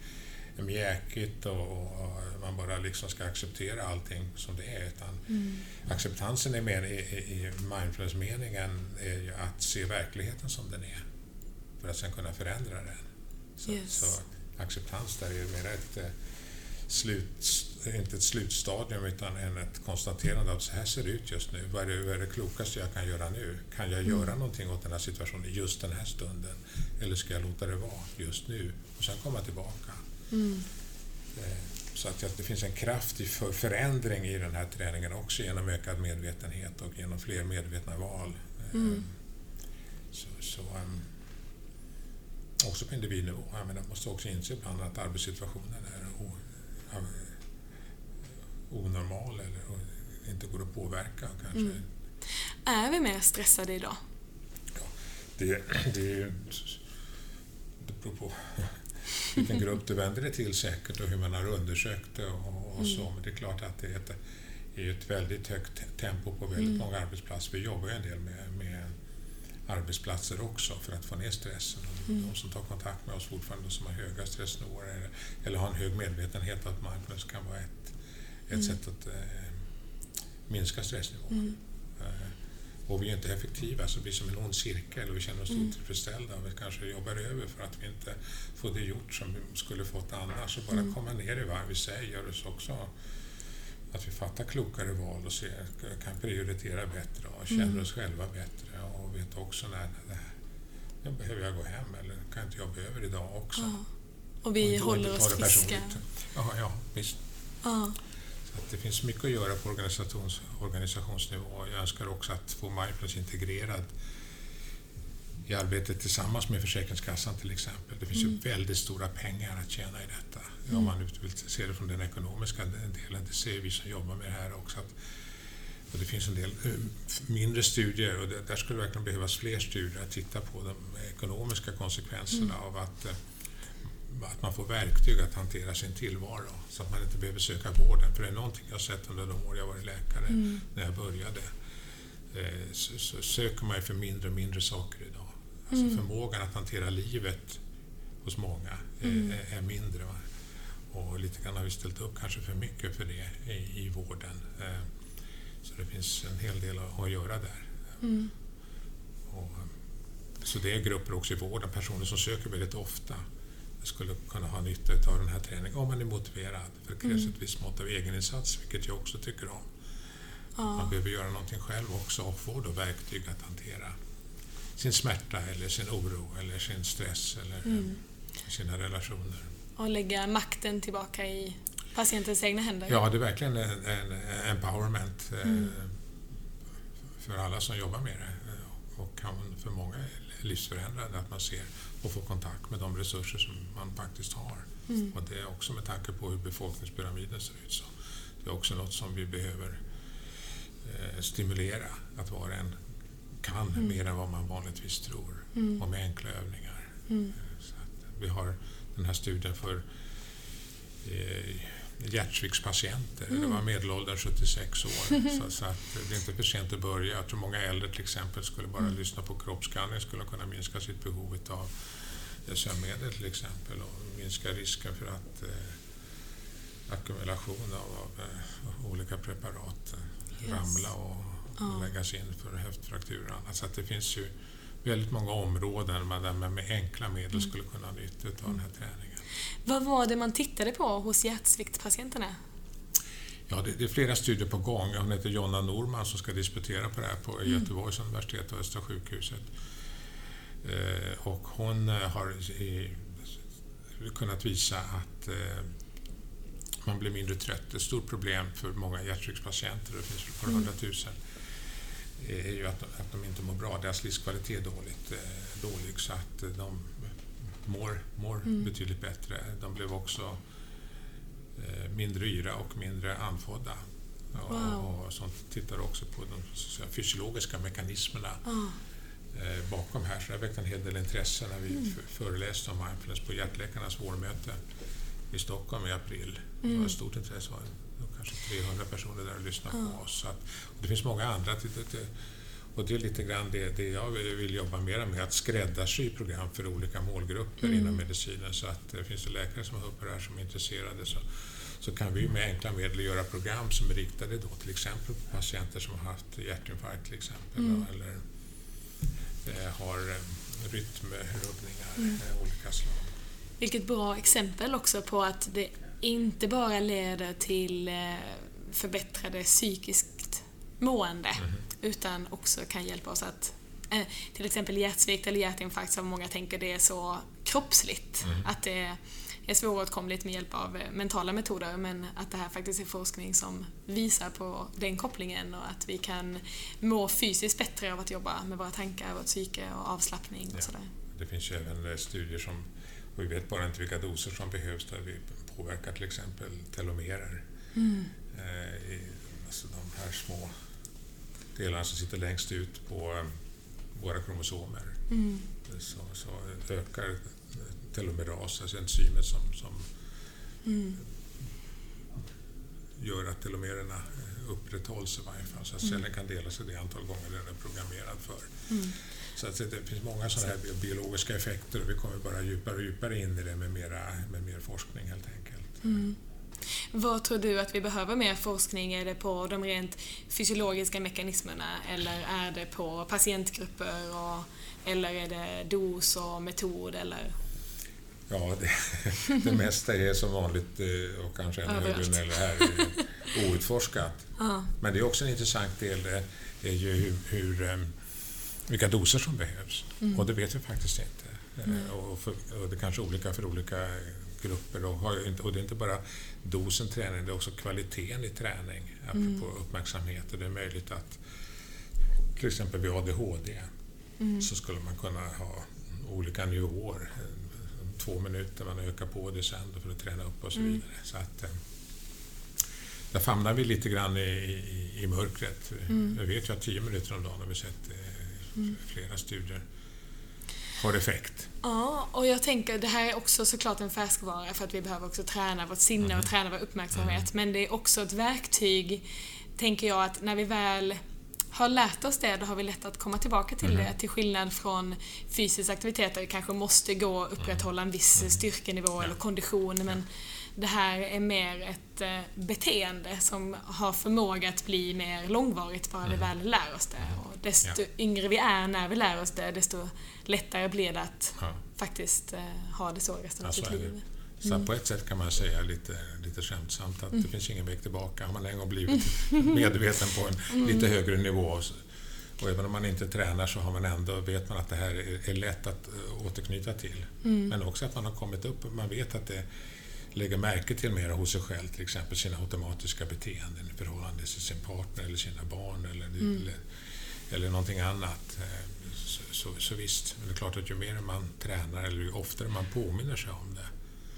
mjäkigt och, och man bara liksom ska acceptera allting som det är. Utan Acceptansen är i, i mindfulness-meningen är ju att se verkligheten som den är för att sen kunna förändra den. Så, Yes. så acceptans där är ju mer ett eh, slut, inte ett slutstadium utan en, ett konstaterande av så här ser det ut just nu. Vad är det, vad är det klokaste jag kan göra nu? Kan jag göra någonting åt den här situationen just den här stunden? Eller ska jag låta det vara just nu och sen komma tillbaka? Eh, Så att det finns en kraftig för förändring i den här träningen också genom ökad medvetenhet och genom fler medvetna val. Eh, Så, så, ehm, också på individnivå. Man måste också inse ibland att arbetssituationen är ja, onormal eller inte går att påverka. Kanske. Är vi mer stressade idag? Det, det, är ju- det beror på vilken grupp du vänder dig till säkert och hur man har undersökt det och, och så. Men det är klart att det är ett, är ett väldigt högt tempo på väldigt många arbetsplatser. Vi jobbar ju en del med, med arbetsplatser också för att få ner stressen. Och De som tar kontakt med oss fortfarande som har höga stressnivåer eller, eller har en hög medvetenhet att mindfulness kan vara ett, ett sätt att eh, minska stressnivån. Eh, och vi är inte effektiva så det blir som en ond cirkel och vi känner oss otillfredsställda och vi kanske jobbar över för att vi inte får det gjort som vi skulle fått annars. Och bara komma ner i varv i sig gör oss också att vi fattar klokare val och ser, kan prioritera bättre och känner oss själva bättre vet också när nu behöver jag gå hem eller kan inte jobba över idag också. Ja. Och vi Och håller oss friska. Ja, ja, visst. Ja. Så att det finns mycket att göra på organisations, organisationsnivå. Jag önskar också att få mindfulness integrerad i arbetet tillsammans med Försäkringskassan till exempel. Det finns ju väldigt stora pengar att tjäna i detta. Om man vill se det från den ekonomiska delen, det ser vi som jobbar med det här också. Att Och det finns en del eh, mindre studier och där skulle det verkligen behövas fler studier att titta på de ekonomiska konsekvenserna mm. av att, eh, att man får verktyg att hantera sin tillvaro så att man inte behöver söka vården. För det är någonting jag sett under de år jag varit läkare mm. när jag började. Eh, så, så söker man för mindre och mindre saker idag. Alltså mm. förmågan att hantera livet hos många mm. är, är, mindre. Och lite grann har vi ställt upp kanske för mycket för det i, i vården. Så det finns en hel del att göra där. Mm. Och, så det är grupper också i vården, personer som söker väldigt ofta skulle kunna ha nytta av den här träningen om man är motiverad. För det krävs mm. ett visst mått av egeninsats, vilket jag också tycker om. Ja. Man behöver göra någonting själv också och få då verktyg att hantera sin smärta eller sin oro eller sin stress eller mm. sina relationer. Och lägga makten tillbaka i patientens egna händer? Ja, det är verkligen en, en empowerment eh, mm. för alla som jobbar med det. Och kan för många livsförändrande att man ser och får kontakt med de resurser som man faktiskt har. Mm. Och det är också med tanke på hur befolkningspyramiden ser ut. Så det är också något som vi behöver eh, stimulera, att var och en kan mm. mer än vad man vanligtvis tror mm. och med enkla övningar. Mm. Eh, så vi har den här studien för eh, hjärtsviktspatienter. Mm. Det var medelåldern 76 år. [laughs] så, så, att det är inte för sent att börja. Jag tror många äldre till exempel skulle bara mm. lyssna på kroppsskanning skulle kunna minska sitt behov av sömnmedel till exempel och minska risken för att eh, ackumulation av, av eh, olika preparat eh, yes. ramla och oh. läggas in för höftfrakturer och annat. Så att det finns ju väldigt många områden där man med enkla medel mm. skulle kunna ha nytta av den här träningen. Vad var det man tittade på hos hjärtsviktspatienterna? Ja, det, det, är flera studier på gång. Hon heter Jonna Norman som ska disputera på det här på mm. Göteborgs universitet och Östra sjukhuset. Eh, och hon eh, har i, kunnat visa att eh, man blir mindre trött. Ett stort problem för många hjärtryckspatienter, det finns för 100 000, är ju att, att de inte mår bra. Deras livskvalitet är dåligt, eh, dålig så att de mår, mår mm. betydligt bättre. De blev också eh, mindre yra och mindre andfådda. Wow. Och, och sånt tittar också på de säga, fysiologiska mekanismerna ah. eh, bakom här. Så det har väckt en hel del intresse när vi mm. föreläste om mindfulness på Hjärtläkarnas vårmöte i Stockholm i april. Mm. Det var mm. ett stort intresse. Det var kanske 300 personer där och lyssnade ah. på oss. Så att, det finns många andra. Till, till, och det är lite grann det, det jag vill jobba mer med, att skräddarsy program för olika målgrupper mm. inom medicinen. Så att det finns läkare som har uppe här som är intresserade så, så kan vi med enkla medel göra program som är riktade då till exempel på patienter som har haft hjärtinfarkt till exempel mm. eller eh, har eh, rytmrubbningar mm. eh, olika slag. Vilket bra exempel också på att det inte bara leder till eh, förbättrade psykiskt mående mm utan också kan hjälpa oss att eh, till exempel hjärtsvikt eller hjärtinfarkt som många tänker det är så kroppsligt. Mm. Att det är svåråtkomligt med hjälp av eh, mentala metoder men att det här faktiskt är forskning som visar på den kopplingen och att vi kan må fysiskt bättre av att jobba med våra tankar, vårt psyke och avslappning och ja. sådär. Det finns ju även eh, studier som, och vi vet bara inte vilka doser som behövs där vi påverkar till exempel telomerer. Mm. Eh, alltså de här små delarna som sitter längst ut på eh, våra kromosomer. Mm. Så, så ökar telomeras, alltså enzymet som, som mm. gör att telomererna eh, upprätthålls i varje fall. Så att mm. cellen kan dela sig det antal gånger den är programmerad för. Mm. Så att det finns många sådana här biologiska effekter och vi kommer bara djupare och djupare in i det med, mera, med mer forskning helt enkelt. Mm. Vad tror du att vi behöver mer forskning? Är det på de rent fysiologiska mekanismerna eller är det på patientgrupper och, eller är det dos och metod eller? Ja, det, [laughs] det mesta är som vanligt eh, och kanske ännu högre än det här outforskat. [laughs] Men det är också en intressant del, är ju hur, hur eh, vilka doser som behövs. Mm. Och det vet vi faktiskt inte. Mm. Och, för, och det är kanske är olika för olika grupper och, har, och det är inte bara dosen träning, det är också kvaliteten i träning, apropå mm. uppmärksamhet. Och det är möjligt att till exempel vid ADHD mm. så skulle man kunna ha olika nivåer. Två minuter, man ökar på det sen för att träna upp och så mm. vidare. Så att, eh, där famnar vi lite grann i, i, i mörkret. Mm. Jag vet ju att tio minuter om dagen har vi sett eh, mm. flera studier har effekt. Ja, och jag tänker det här är också såklart en färskvara för att vi behöver också träna vårt sinne mm. och träna vår uppmärksamhet. Mm. Men det är också ett verktyg, tänker jag, att när vi väl har lärt oss det, då har vi lätt att komma tillbaka till mm. det. Till skillnad från fysisk aktivitet där vi kanske måste gå och upprätthålla en viss mm. styrkenivå eller kondition. Men det här är mer ett eh, beteende som har förmåga att bli mer långvarigt bara vi mm. väl lär oss det. Och desto ja. yngre vi är när vi lär oss det, desto lättare blir det att ja. faktiskt eh, ha det så resten av sitt liv. Så mm. på ett sätt kan man säga lite, lite skämtsamt att mm. det finns ingen väg tillbaka. Har man gång blivit [laughs] medveten på en mm. lite högre nivå och även om man inte tränar så har man ändå, vet man att det här är, är lätt att uh, återknyta till. Mm. Men också att man har kommit upp man vet att det lägger märke till mer hos sig själv, till exempel sina automatiska beteenden i förhållande till sin partner eller sina barn eller, mm. eller, eller någonting annat. Eh, så, så, så visst, det är klart att ju mer man tränar eller ju oftare man påminner sig om det,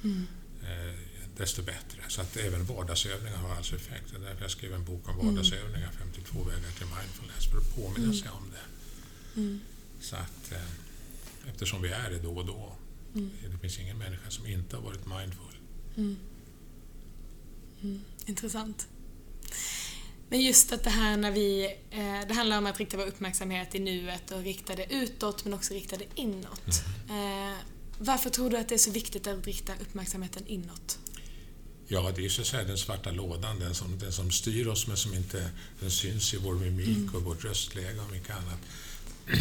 mm. eh, desto bättre. Så att även vardagsövningar har alltså effekt. Det är därför jag skrev en bok om mm. vardagsövningar, 52 vägar till mindfulness, för att påminna mm. sig om det. Mm. Så att, eh, eftersom vi är det då och då. Mm. Det finns ingen människa som inte har varit mindful. Mm. Mm. Intressant. Men just att det här när vi... Eh, det handlar om att rikta vår uppmärksamhet i nuet och rikta det utåt men också rikta det inåt. Mm. Eh, varför tror du att det är så viktigt att rikta uppmärksamheten inåt? Ja, det är så att säga den svarta lådan, den som, den som styr oss men som inte den syns i vår mimik mm. och vårt röstläge och mycket annat. [clears throat]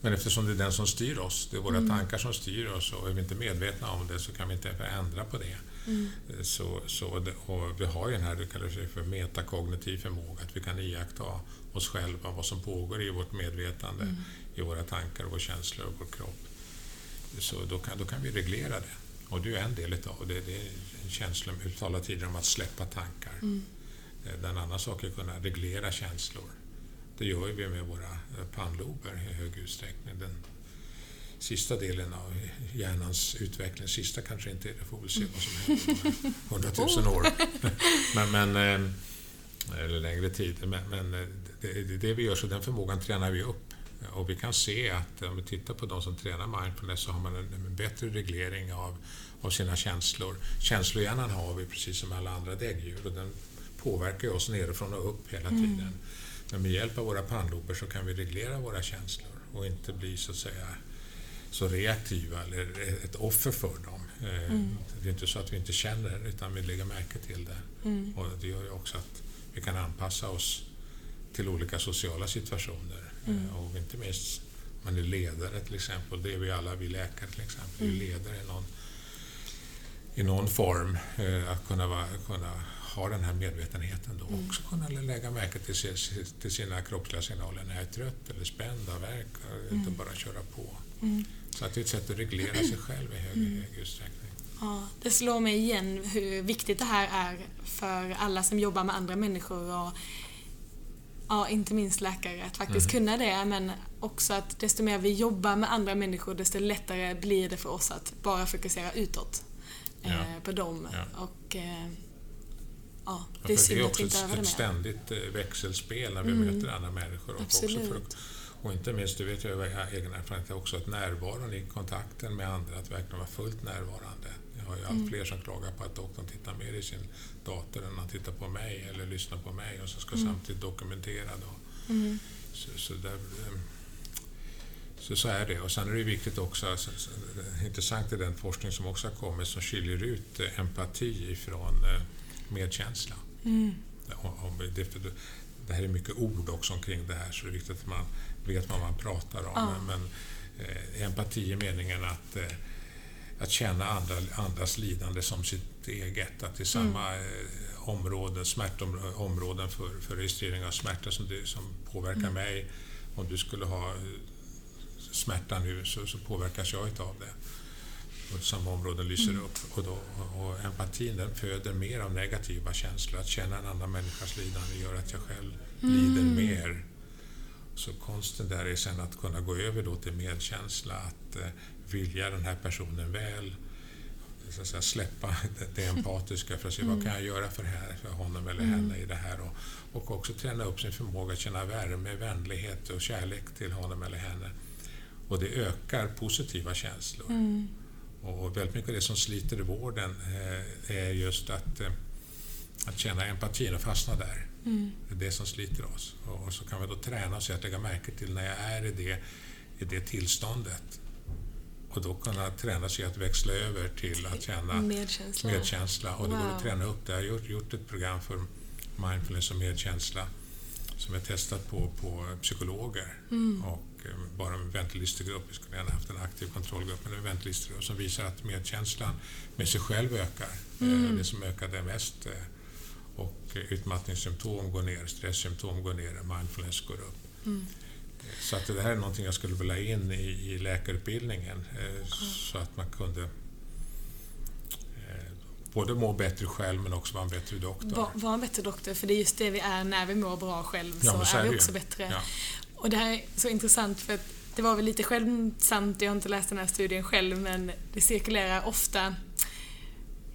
Men eftersom det är den som styr oss, det är våra mm. tankar som styr oss och är vi inte medvetna om det så kan vi inte ändra på det. Mm. Så, så, och vi har ju den här, det kallas för metakognitiv förmåga, att vi kan iaktta oss själva, vad som pågår i vårt medvetande, mm. i våra tankar, våra känslor och vår kropp. Så då kan, då kan vi reglera det. Och det är en del utav det. Det är en känsla, vi talar tidigare om att släppa tankar. Mm. Eh, en annan sak är att kunna reglera känslor. Det gör vi med våra eh, pannlober i hög utsträckning. Den sista delen av hjärnans utveckling, sista kanske inte är det, får vi se vad som händer om hundratusen år. [laughs] men, men, eh, eller längre tid. Men, men det, det, det vi gör, så den förmågan tränar vi upp. Och vi kan se att om vi tittar på de som tränar mindfulness så har man en bättre reglering av, av sina känslor. Känslohjärnan har vi precis som alla andra däggdjur och den påverkar oss nerifrån och upp hela mm. tiden. Mm. Men med hjälp av våra pannlober så kan vi reglera våra känslor och inte bli så att säga så reaktiva eller ett offer för dem. Eh, mm. Det är inte så att vi inte känner utan vi lägger märke till det. Mm. Och det gör ju också att vi kan anpassa oss till olika sociala situationer. Mm. Eh, och inte minst man är ledare till exempel, det är vi alla, vi läkare till exempel, mm. är ledare i någon, i någon form. Eh, att kunna, vara, kunna ha den här medvetenheten då mm. också kunna lägga märke till, till sina kroppsliga signaler när jag är trött eller spänd av verk, mm. inte bara köra på. Mm. Så att det är ett sätt att reglera sig själv i hög, mm. hög utsträckning. Ja, det slår mig igen hur viktigt det här är för alla som jobbar med andra människor och ja, inte minst läkare, att faktiskt mm. kunna det. Men också att desto mer vi jobbar med andra människor, desto lättare blir det för oss att bara fokusera utåt ja. eh, på dem. Ja. Och, eh, ja, det är att det är också ett ständigt eh, växelspel när vi mm. möter andra människor. Och, också för, och inte minst, det vet jag av egen erfarenhet också, att närvaron i kontakten med andra, att verkligen vara fullt närvarande. Jag har ju allt mm. fler som klagar på att doktorn tittar mer i sin dator än han tittar på mig eller lyssnar på mig och så ska mm. samtidigt dokumentera. Då. Mm. Så, så, där, ehm, så, så, är det. Och sen är det viktigt också, så, så, intressant är den forskning som också har kommit som skiljer ut eh, empati ifrån eh, medkänsla. Mm. Det, det här är mycket ord också omkring det här så det är viktigt att man vet vad man pratar om. Ja. Men, eh, empati är meningen att, eh, att känna andra, andras lidande som sitt eget. Att i samma mm. eh, områden, smärtområden för, för registrering av smärta som, det, som påverkar mm. mig. Om du skulle ha eh, smärta nu så, så påverkas jag av det. Och samma områden lyser mm. upp. Och, då, och empatin den föder mer av negativa känslor. Att känna en annan människas lidande gör att jag själv mm. lider mer. Så konsten där är sen att kunna gå över då till medkänsla, att eh, vilja den här personen väl, så säga, släppa det, det empatiska för att se vad kan jag göra för, här, för honom eller henne i det här. Och, och också träna upp sin förmåga att känna värme, vänlighet och kärlek till honom eller henne. Och det ökar positiva känslor. Mm. Och väldigt mycket av det som sliter i vården eh, är just att, eh, att känna empatin och fastna där. Mm. Det är det som sliter oss. Och så kan vi då träna oss att lägga märke till när jag är i det, i det tillståndet. Och då kunna träna sig att växla över till att känna Medkänsla. medkänsla. Och det går Wow. att träna upp det. Jag har gjort, gjort ett program för mindfulness och medkänsla som är testat på, på psykologer Mm. och eh, bara en ventilistergrupp. Vi skulle gärna haft en aktiv kontrollgrupp, men en ventilistergrupp som visar att medkänslan med sig själv ökar. Eh, Mm. Det som ökade mest. eh, Och utmattningssymptom går ner, stresssymptom går ner, mindfulness går upp. Mm. Så att det här är någonting jag skulle vilja in i, i läkarutbildningen eh, så att man kunde eh, både må bättre själv men också vara en bättre doktor. Var, var en bättre doktor, för det är just det vi är när vi mår bra själv Ja, så men så är är vi också bättre. Ja. Och det här är så intressant för att det var väl lite skämtsamt, jag har inte läst den här studien själv, men det cirkulerar ofta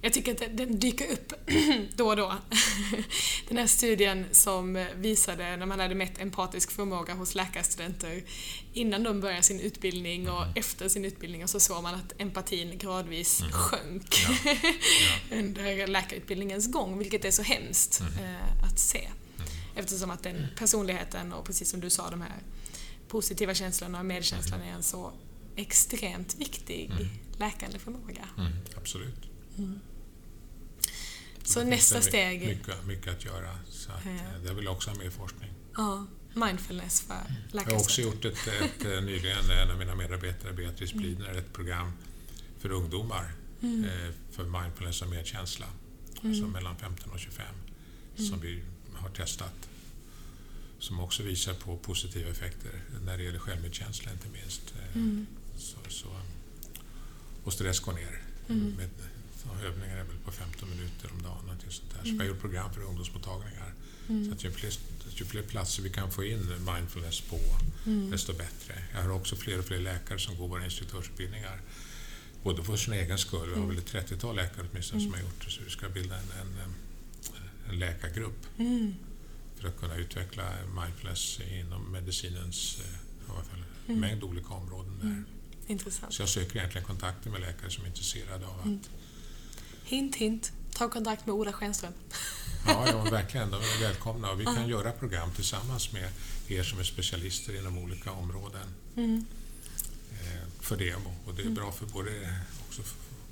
jag tycker att den- dyker upp [clears throat] då och då. [laughs] Den här studien som visade när man hade mätt empatisk förmåga hos läkarstudenter innan de började sin utbildning och efter sin utbildning och så såg man att empatin gradvis sjönk [laughs] Ja. under läkarutbildningens gång, vilket är så hemskt eh, att se. Eftersom att den personligheten och precis som du sa, de här positiva känslorna och medkänslan är en så extremt viktig läkande förmåga. Mm, absolut. Så det nästa finns steg, Mycket, mycket att göra. Så att, Ja. eh, Det vill jag också ha med i forskning. ja, mindfulness för Jag har också gjort ett, ett, eh, nyligen, en av mina medarbetare, Beatrice Blidner, ett program för ungdomar eh, för mindfulness och medkänsla. Alltså mellan 15 och 25 som vi har testat. Som också visar på positiva effekter när det gäller självmedkänsla inte minst. Mm. Så, så, och stress går ner. Med, så övningar är väl på 15 minuter om dagen. någonting sånt där. Så vi har gjort program för ungdomsmottagningar. Så att ju fler, ju fler platser vi kan få in mindfulness på, desto bättre. Jag har också fler och fler läkare som går våra instruktörsutbildningar. Både för sin egen skull, vi har väl ett 30-tal läkare åtminstone som har gjort det, så vi ska bilda en, en, en läkargrupp Mm. för att kunna utveckla mindfulness inom medicinens eh, fall, en mängd olika områden där. Intressant. Så jag söker egentligen kontakter med läkare som är intresserade av att... Hint, hint. Ta kontakt med Ola Schenström. Ja, ja [laughs] verkligen. De är välkomna och vi kan göra program tillsammans med er som är specialister inom olika områden Mm. eh, för det. Och det är bra för både... Också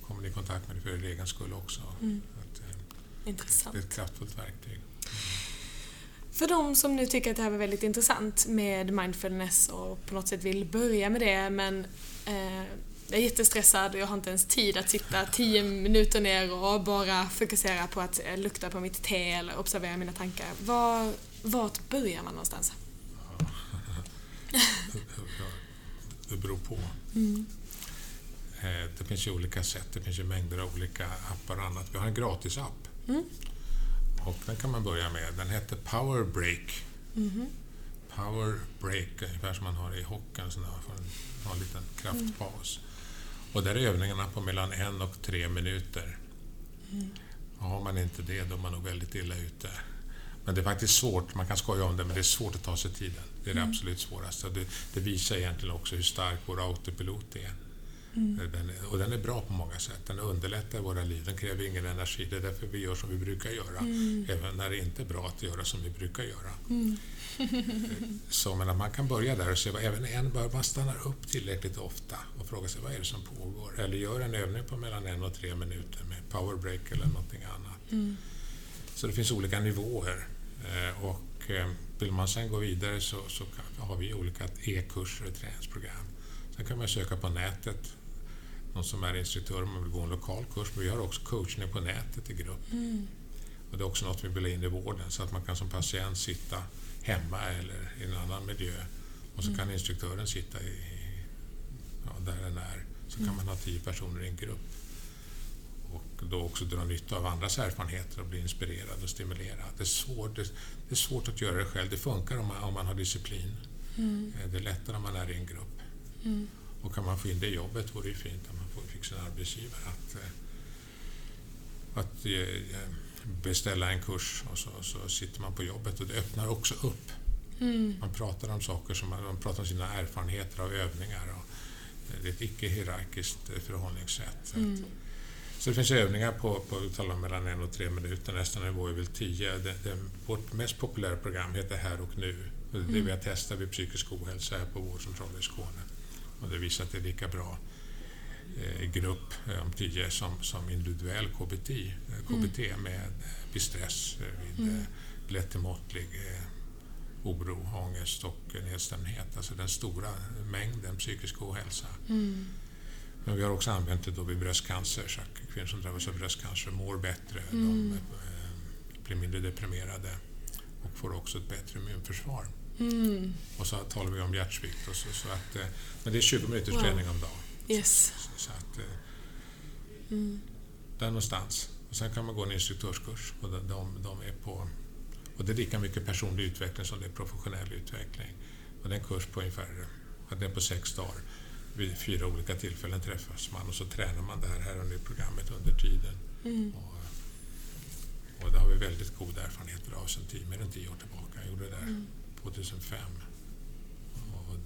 kommer ni i kontakt med det för er egen skull också. Att, eh, Intressant. det är ett kraftfullt verktyg. För de som nu tycker att det här var väldigt intressant med mindfulness och på något sätt vill börja med det men eh, jag är jättestressad och jag har inte ens tid att sitta tio minuter ner och bara fokusera på att eh, lukta på mitt te eller observera mina tankar. Var, vart börjar man någonstans? [laughs] Det beror på. Eh, Det finns ju olika sätt. Det finns ju mängder av olika appar och annat. Vi har en gratisapp. Och den kan man börja med. Den heter Power Break. Power Break, ungefär som man har i hockeyn, så man får en, en liten kraftpaus. Och där är övningarna på mellan en och tre minuter. Och har man inte det, då är man nog väldigt illa ute. Men det är faktiskt svårt, man kan skoja om det, men det är svårt att ta sig tiden. Det är det absolut svåraste. Det, det visar egentligen också hur stark vår autopilot är. Den är. Och den är bra på många sätt. Den underlättar våra liv, den kräver ingen energi. Det är därför vi gör som vi brukar göra. Även när det inte är bra att göra som vi brukar göra. Så men man kan börja där och se, vad- även en bör man stannar upp tillräckligt ofta och fråga sig vad är det som pågår. Eller gör en övning på mellan en och tre minuter med powerbreak eller någonting annat. Så det finns olika nivåer. Eh, Och eh, vill man sen gå vidare så, så har vi olika e-kurser och träningsprogram. Sen kan man söka på nätet. Någon som är instruktör om man vill gå en lokal kurs. Men vi har också coachning på nätet i grupp. Och det är också något vi vill in i vården så att man kan som patient sitta hemma eller i en annan miljö och så kan instruktören sitta i, ja, där den är. Så kan man ha tio personer i en grupp och då också dra nytta av andras erfarenheter och bli inspirerad och stimulerad. Det är svårt, det, det är svårt att göra det själv. Det funkar om man, om man har disciplin. Eh, Det är lättare om man är i en grupp. Och kan man få in det i jobbet vore det ju fint om man får, fick sin arbetsgivare att, eh, att eh, beställa en kurs och så, så, sitter man på jobbet och det öppnar också upp. Mm. Man pratar om saker, som man, man pratar om sina erfarenheter av övningar. Och det är ett icke-hierarkiskt förhållningssätt. Mm. Så det finns övningar på, på talar mellan en och tre minuter, nästa nivå är väl tio. Det, det, vårt mest populära program heter Här och nu. Det är det mm. vi har testat vid psykisk ohälsa här på vårdcentralen i Skåne. Och det visar att det är lika bra eh, grupp eh, om tio som, som individuell KBT, eh, KBT mm. med vid stress, vid mm. lätt till måttlig oro, ångest och nedstämdhet. Alltså den stora mängden psykisk ohälsa. Mm. Men vi har också använt det då vid bröstcancer, så att kvinnor som drabbas av bröstcancer mår bättre, mm. de blir mindre deprimerade och får också ett bättre immunförsvar. Mm. Och så talar vi om hjärtsvikt. Och så, så att, men det är 20 minuters träning om dagen. Yes. Så, så att, mm. Där någonstans. Och sen kan man gå en instruktörskurs och de, de, de är på och det är lika mycket personlig utveckling som det är professionell utveckling. Och det är en kurs på ungefär är på sex dagar. Vid fyra olika tillfällen träffas man och så tränar man det här, här och nu-programmet under tiden. Mm. Och, och det har vi väldigt goda erfarenheter av sedan tio, mer än tio år tillbaka. Jag gjorde det där mm. 2005. Och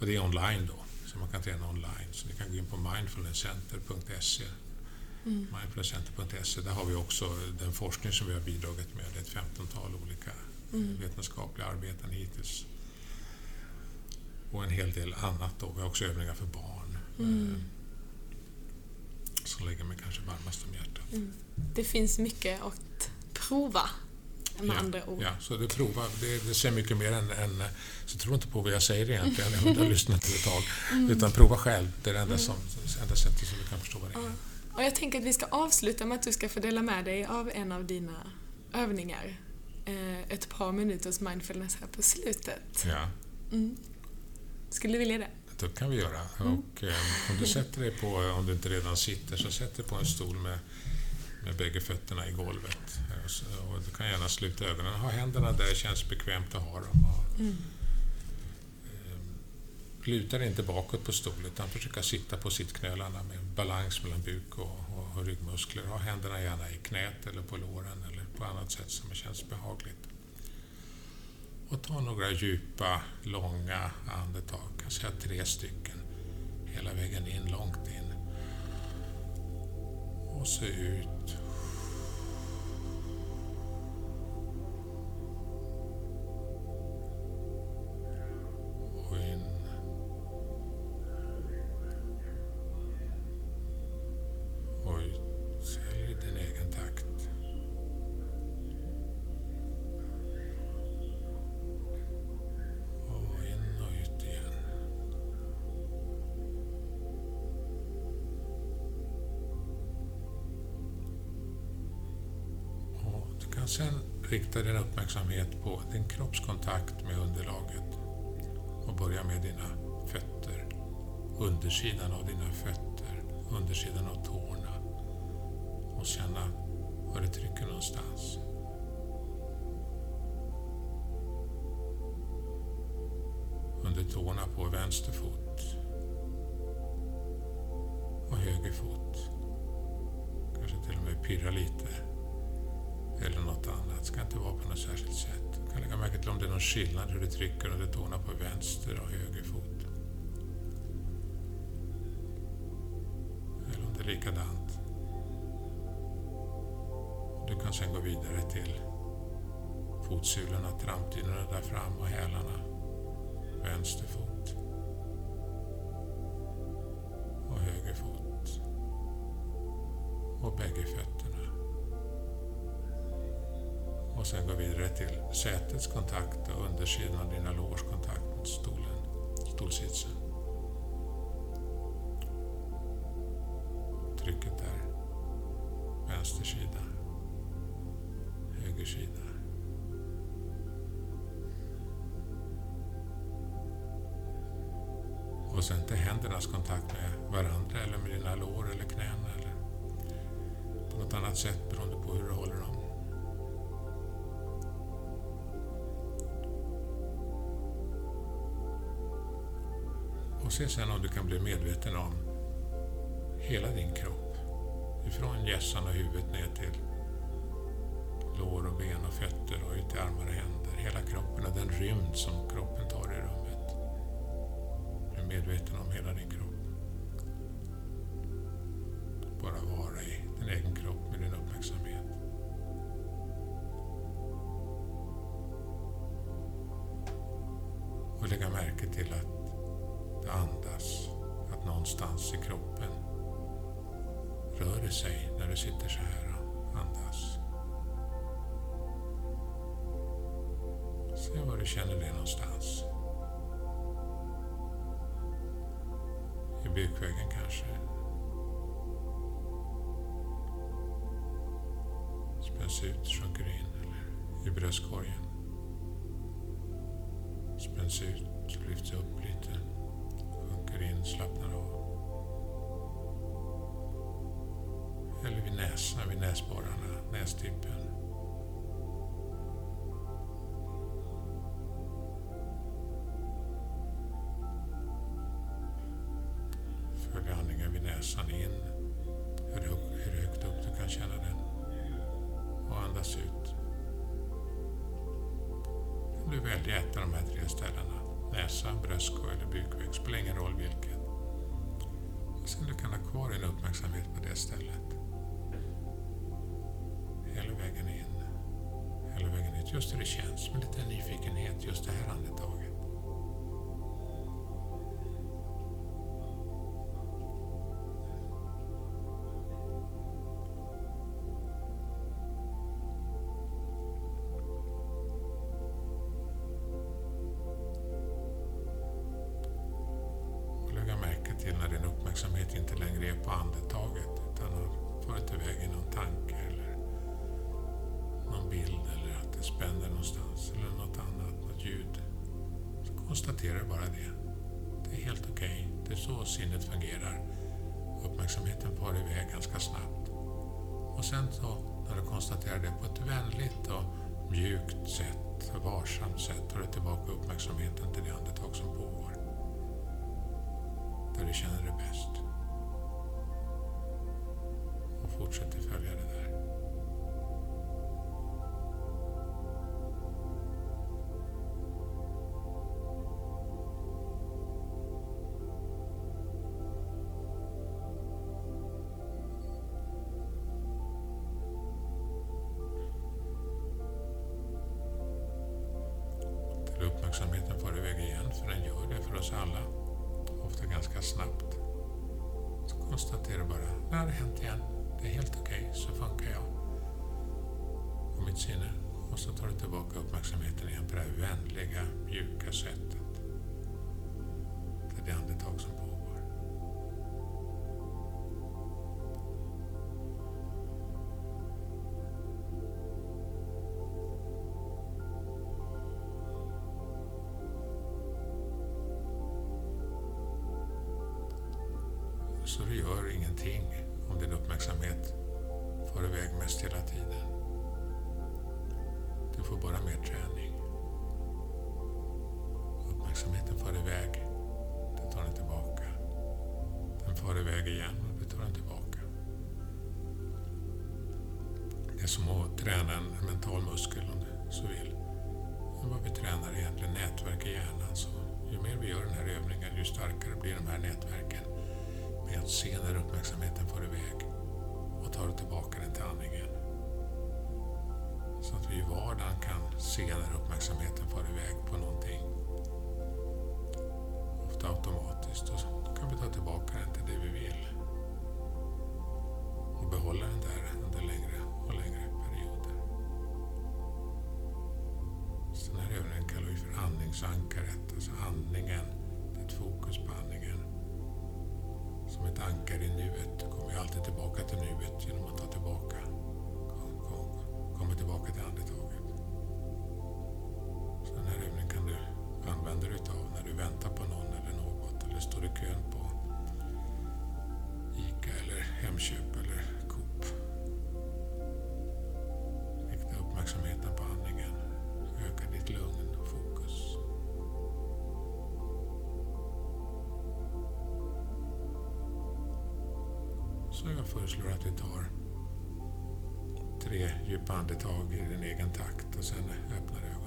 och det är online då, så man kan träna online. Så ni kan gå in på mindfulnesscenter.se Mm. Mindfulnesscenter.se, där har vi också den forskning som vi har bidragit med, ett femtontal olika mm. vetenskapliga arbeten hittills. Och en hel del annat. Då. Vi har också övningar för barn. Mm. Eh, som ligger mig kanske varmast om hjärtat. Mm. Det finns mycket att prova med ja, andra ord. Ja, så det prova. Det, det säger mycket mer än, än... Så tro inte på vad jag säger egentligen, jag har [laughs] lyssnat ett tag. Mm. Utan prova själv. Det är det enda, mm. som, enda sättet som du kan förstå vad det är. Och jag tänker att vi ska avsluta med att du ska få dela med dig av en av dina övningar. Eh, ett par minuters mindfulness här på slutet. Ja. Mm. Skulle du vilja det? Det kan vi göra. Mm. Och, eh, om du sätter dig på, om du inte redan sitter, så sätt dig på en stol med, med bägge fötterna i golvet. Och du kan gärna sluta ögonen. Ha händerna där det känns bekvämt att ha dem. Mm luta dig inte bakåt på stolen utan försöka sitta på sittknölarna med balans mellan buk och, och, och ryggmuskler. Ha händerna gärna i knät eller på låren eller på annat sätt som känns behagligt. Och ta några djupa, långa andetag, kanske tre stycken, hela vägen in, långt in. Och se ut. Sen rikta din uppmärksamhet på din kroppskontakt med underlaget och börja med dina fötter, undersidan av dina fötter, undersidan av tårna och känna var det trycker någonstans. Under tårna på vänster fot och höger fot. Kanske till och med pirra lite. Det ska inte vara på något särskilt sätt. Du kan lägga märke till om det är någon skillnad hur du trycker under tårna på vänster och höger fot. Eller om det är likadant. Du kan sen gå vidare till fotsulorna, trampdynorna där fram och hälarna. Vänster fot. Och höger fot. Och bägge fötterna. Och sen gå vidare till sätets kontakt och undersidan av dina lårs kontakt mot stolen, stolsitsen. Och se sen om du kan bli medveten om hela din kropp. Ifrån hjässan och huvudet ner till lår och ben och fötter och ut till armar och händer. Hela kroppen och den rymd som kroppen tar i rummet. Bli medveten om hela din kropp. Känner det någonstans. I bukväggen kanske. Spänns ut, sjunker in. Eller i bröstkorgen. Spänns ut, lyfts upp lite. Sjunker in, slappnar av. Eller vid näsan, vid näsborrarna, nästippen. Du välja ett av de här tre ställena. Näsa, bröstkorg eller bukvägg. Spelar ingen roll vilket. Och sen du kan ha kvar din uppmärksamhet på det stället. Hela vägen in. Hela vägen ut. Just hur det känns. Med lite nyfikenhet just det här andetaget. Ganska snabbt. Så konstatera bara, det har hänt igen. Det är helt okej, så funkar jag. Och mitt sinne. Och så tar du tillbaka uppmärksamheten igen på det här vänliga, mjuka sättet. Till det andetag som andningsankaret. Alltså andningen, ditt ett fokus på andningen som ett ankare i nuet. Du kommer ju alltid tillbaka till nuet genom att ta Så jag föreslår att vi tar tre djupa andetag i din egen takt och sen öppnar ögonen.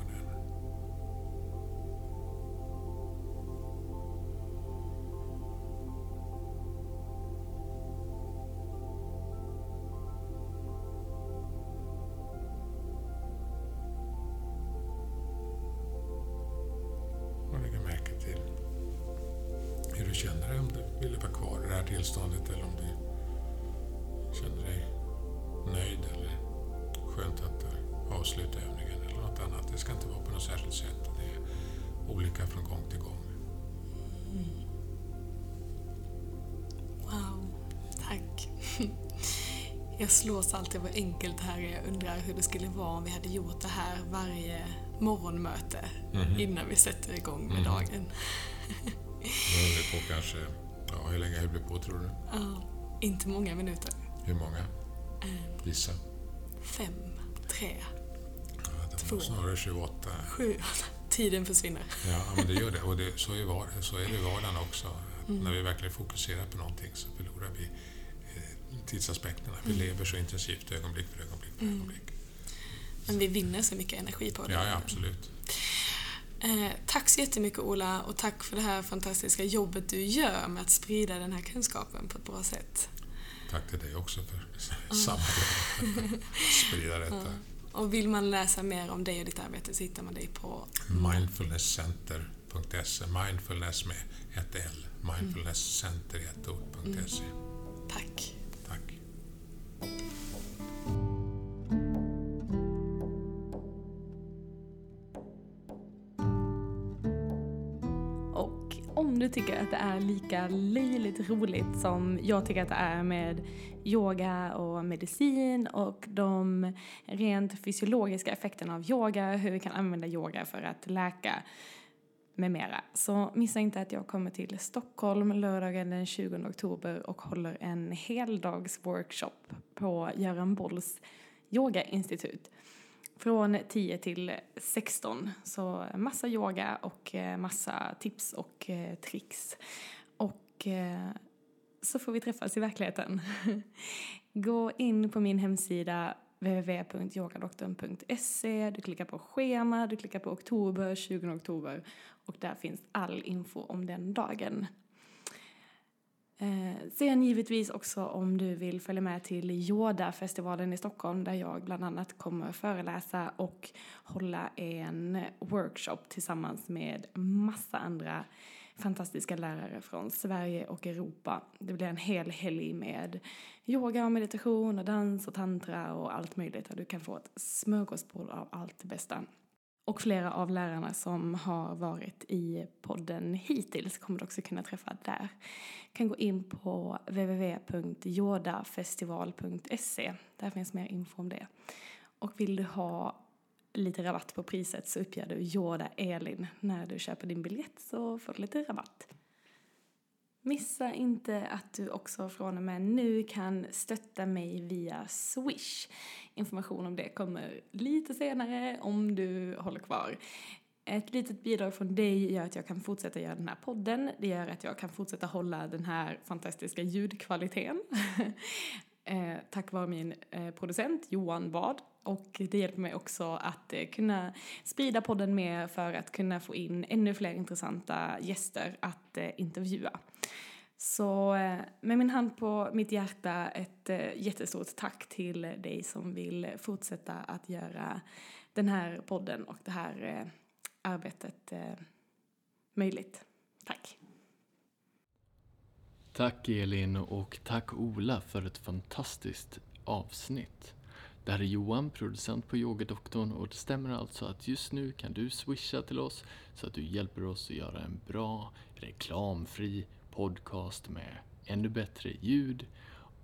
Slås alltid av hur enkelt det här är. Jag undrar hur det skulle vara om vi hade gjort det här varje morgonmöte Mhm. innan vi sätter igång med Mhm. dagen. Nu håller vi på kanske, ja hur länge höll vi på tror du? Ja, inte många minuter. Hur många? En, Gissa. fem, tre, Ja, det Två. snarare 28. sju. Tiden försvinner. Ja, men det gör det. Och det, så, är var, så är det i vardagen också. Att När vi verkligen fokuserar på någonting så förlorar vi tidsaspekterna. Vi lever så intensivt ögonblick för ögonblick för ögonblick. Men vi vinner så mycket energi på det. Ja, ja, absolut. Eh, tack så jättemycket Ola och tack för det här fantastiska jobbet du gör med att sprida den här kunskapen på ett bra sätt. Tack till dig också för [laughs] samarbetet. Sprida detta. Och vill man läsa mer om dig och ditt arbete så hittar man dig på Mindfulnesscenter.se. Mindfulness med ett L. Mindfulnesscenter i ett ord.se. tycker att det är lika löjligt roligt som jag tycker att det är med yoga och medicin och de rent fysiologiska effekterna av yoga, hur vi kan använda yoga för att läka med mera. Så missa inte att jag kommer till Stockholm lördagen den 20 oktober och håller en heldagsworkshop på Göran Bolls yogainstitut från 10 till 16. Så massa yoga och eh, massa tips och eh, tricks. Och eh, så får vi träffas i verkligheten. [laughs] Gå in på min hemsida www.yogadoktorn.se. Du klickar på schema, du klickar på oktober, 20 oktober och där finns all info om den dagen. Eh, sen givetvis också om du vill följa med till Yoda-festivalen i Stockholm där jag bland annat kommer föreläsa och hålla en workshop tillsammans med massa andra fantastiska lärare från Sverige och Europa. Det blir en hel helg med yoga och meditation och dans och tantra och allt möjligt. Och du kan få ett smörgåsbord av allt det bästa. Och flera av lärarna som har varit i podden hittills kommer du också kunna träffa där. Du kan gå in på www.jordafestival.se. Där finns mer info om det. Och vill du ha lite rabatt på priset så uppger du Jorda Elin när du köper din biljett så får du lite rabatt. Missa inte att du också från och med nu kan stötta mig via Swish. Information om det kommer lite senare om du håller kvar. Ett litet bidrag från dig gör att jag kan fortsätta göra den här podden. Det gör att jag kan fortsätta hålla den här fantastiska ljudkvaliteten. [laughs] eh, tack vare min eh, producent Johan Bad. Och det hjälper mig också att eh, kunna sprida podden mer för att kunna få in ännu fler intressanta gäster att eh, intervjua. Så eh, med min hand på mitt hjärta ett eh, jättestort tack till dig som vill fortsätta att göra den här podden och det här eh, arbetet möjligt. Tack! Tack Elin och tack Ola för ett fantastiskt avsnitt. Det här är Johan, producent på Yogadoktorn och det stämmer alltså att just nu kan du swisha till oss så att du hjälper oss att göra en bra, reklamfri podcast med ännu bättre ljud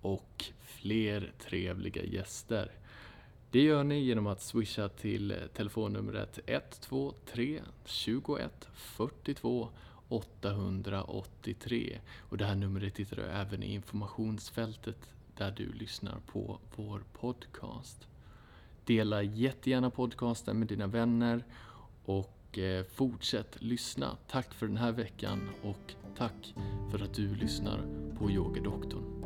och fler trevliga gäster. Det gör ni genom att swisha till telefonnumret 123 21 42 883 och det här numret hittar du även i informationsfältet där du lyssnar på vår podcast. Dela jättegärna podcasten med dina vänner och eh, fortsätt lyssna. Tack för den här veckan och tack för att du lyssnar på Yogadoktorn.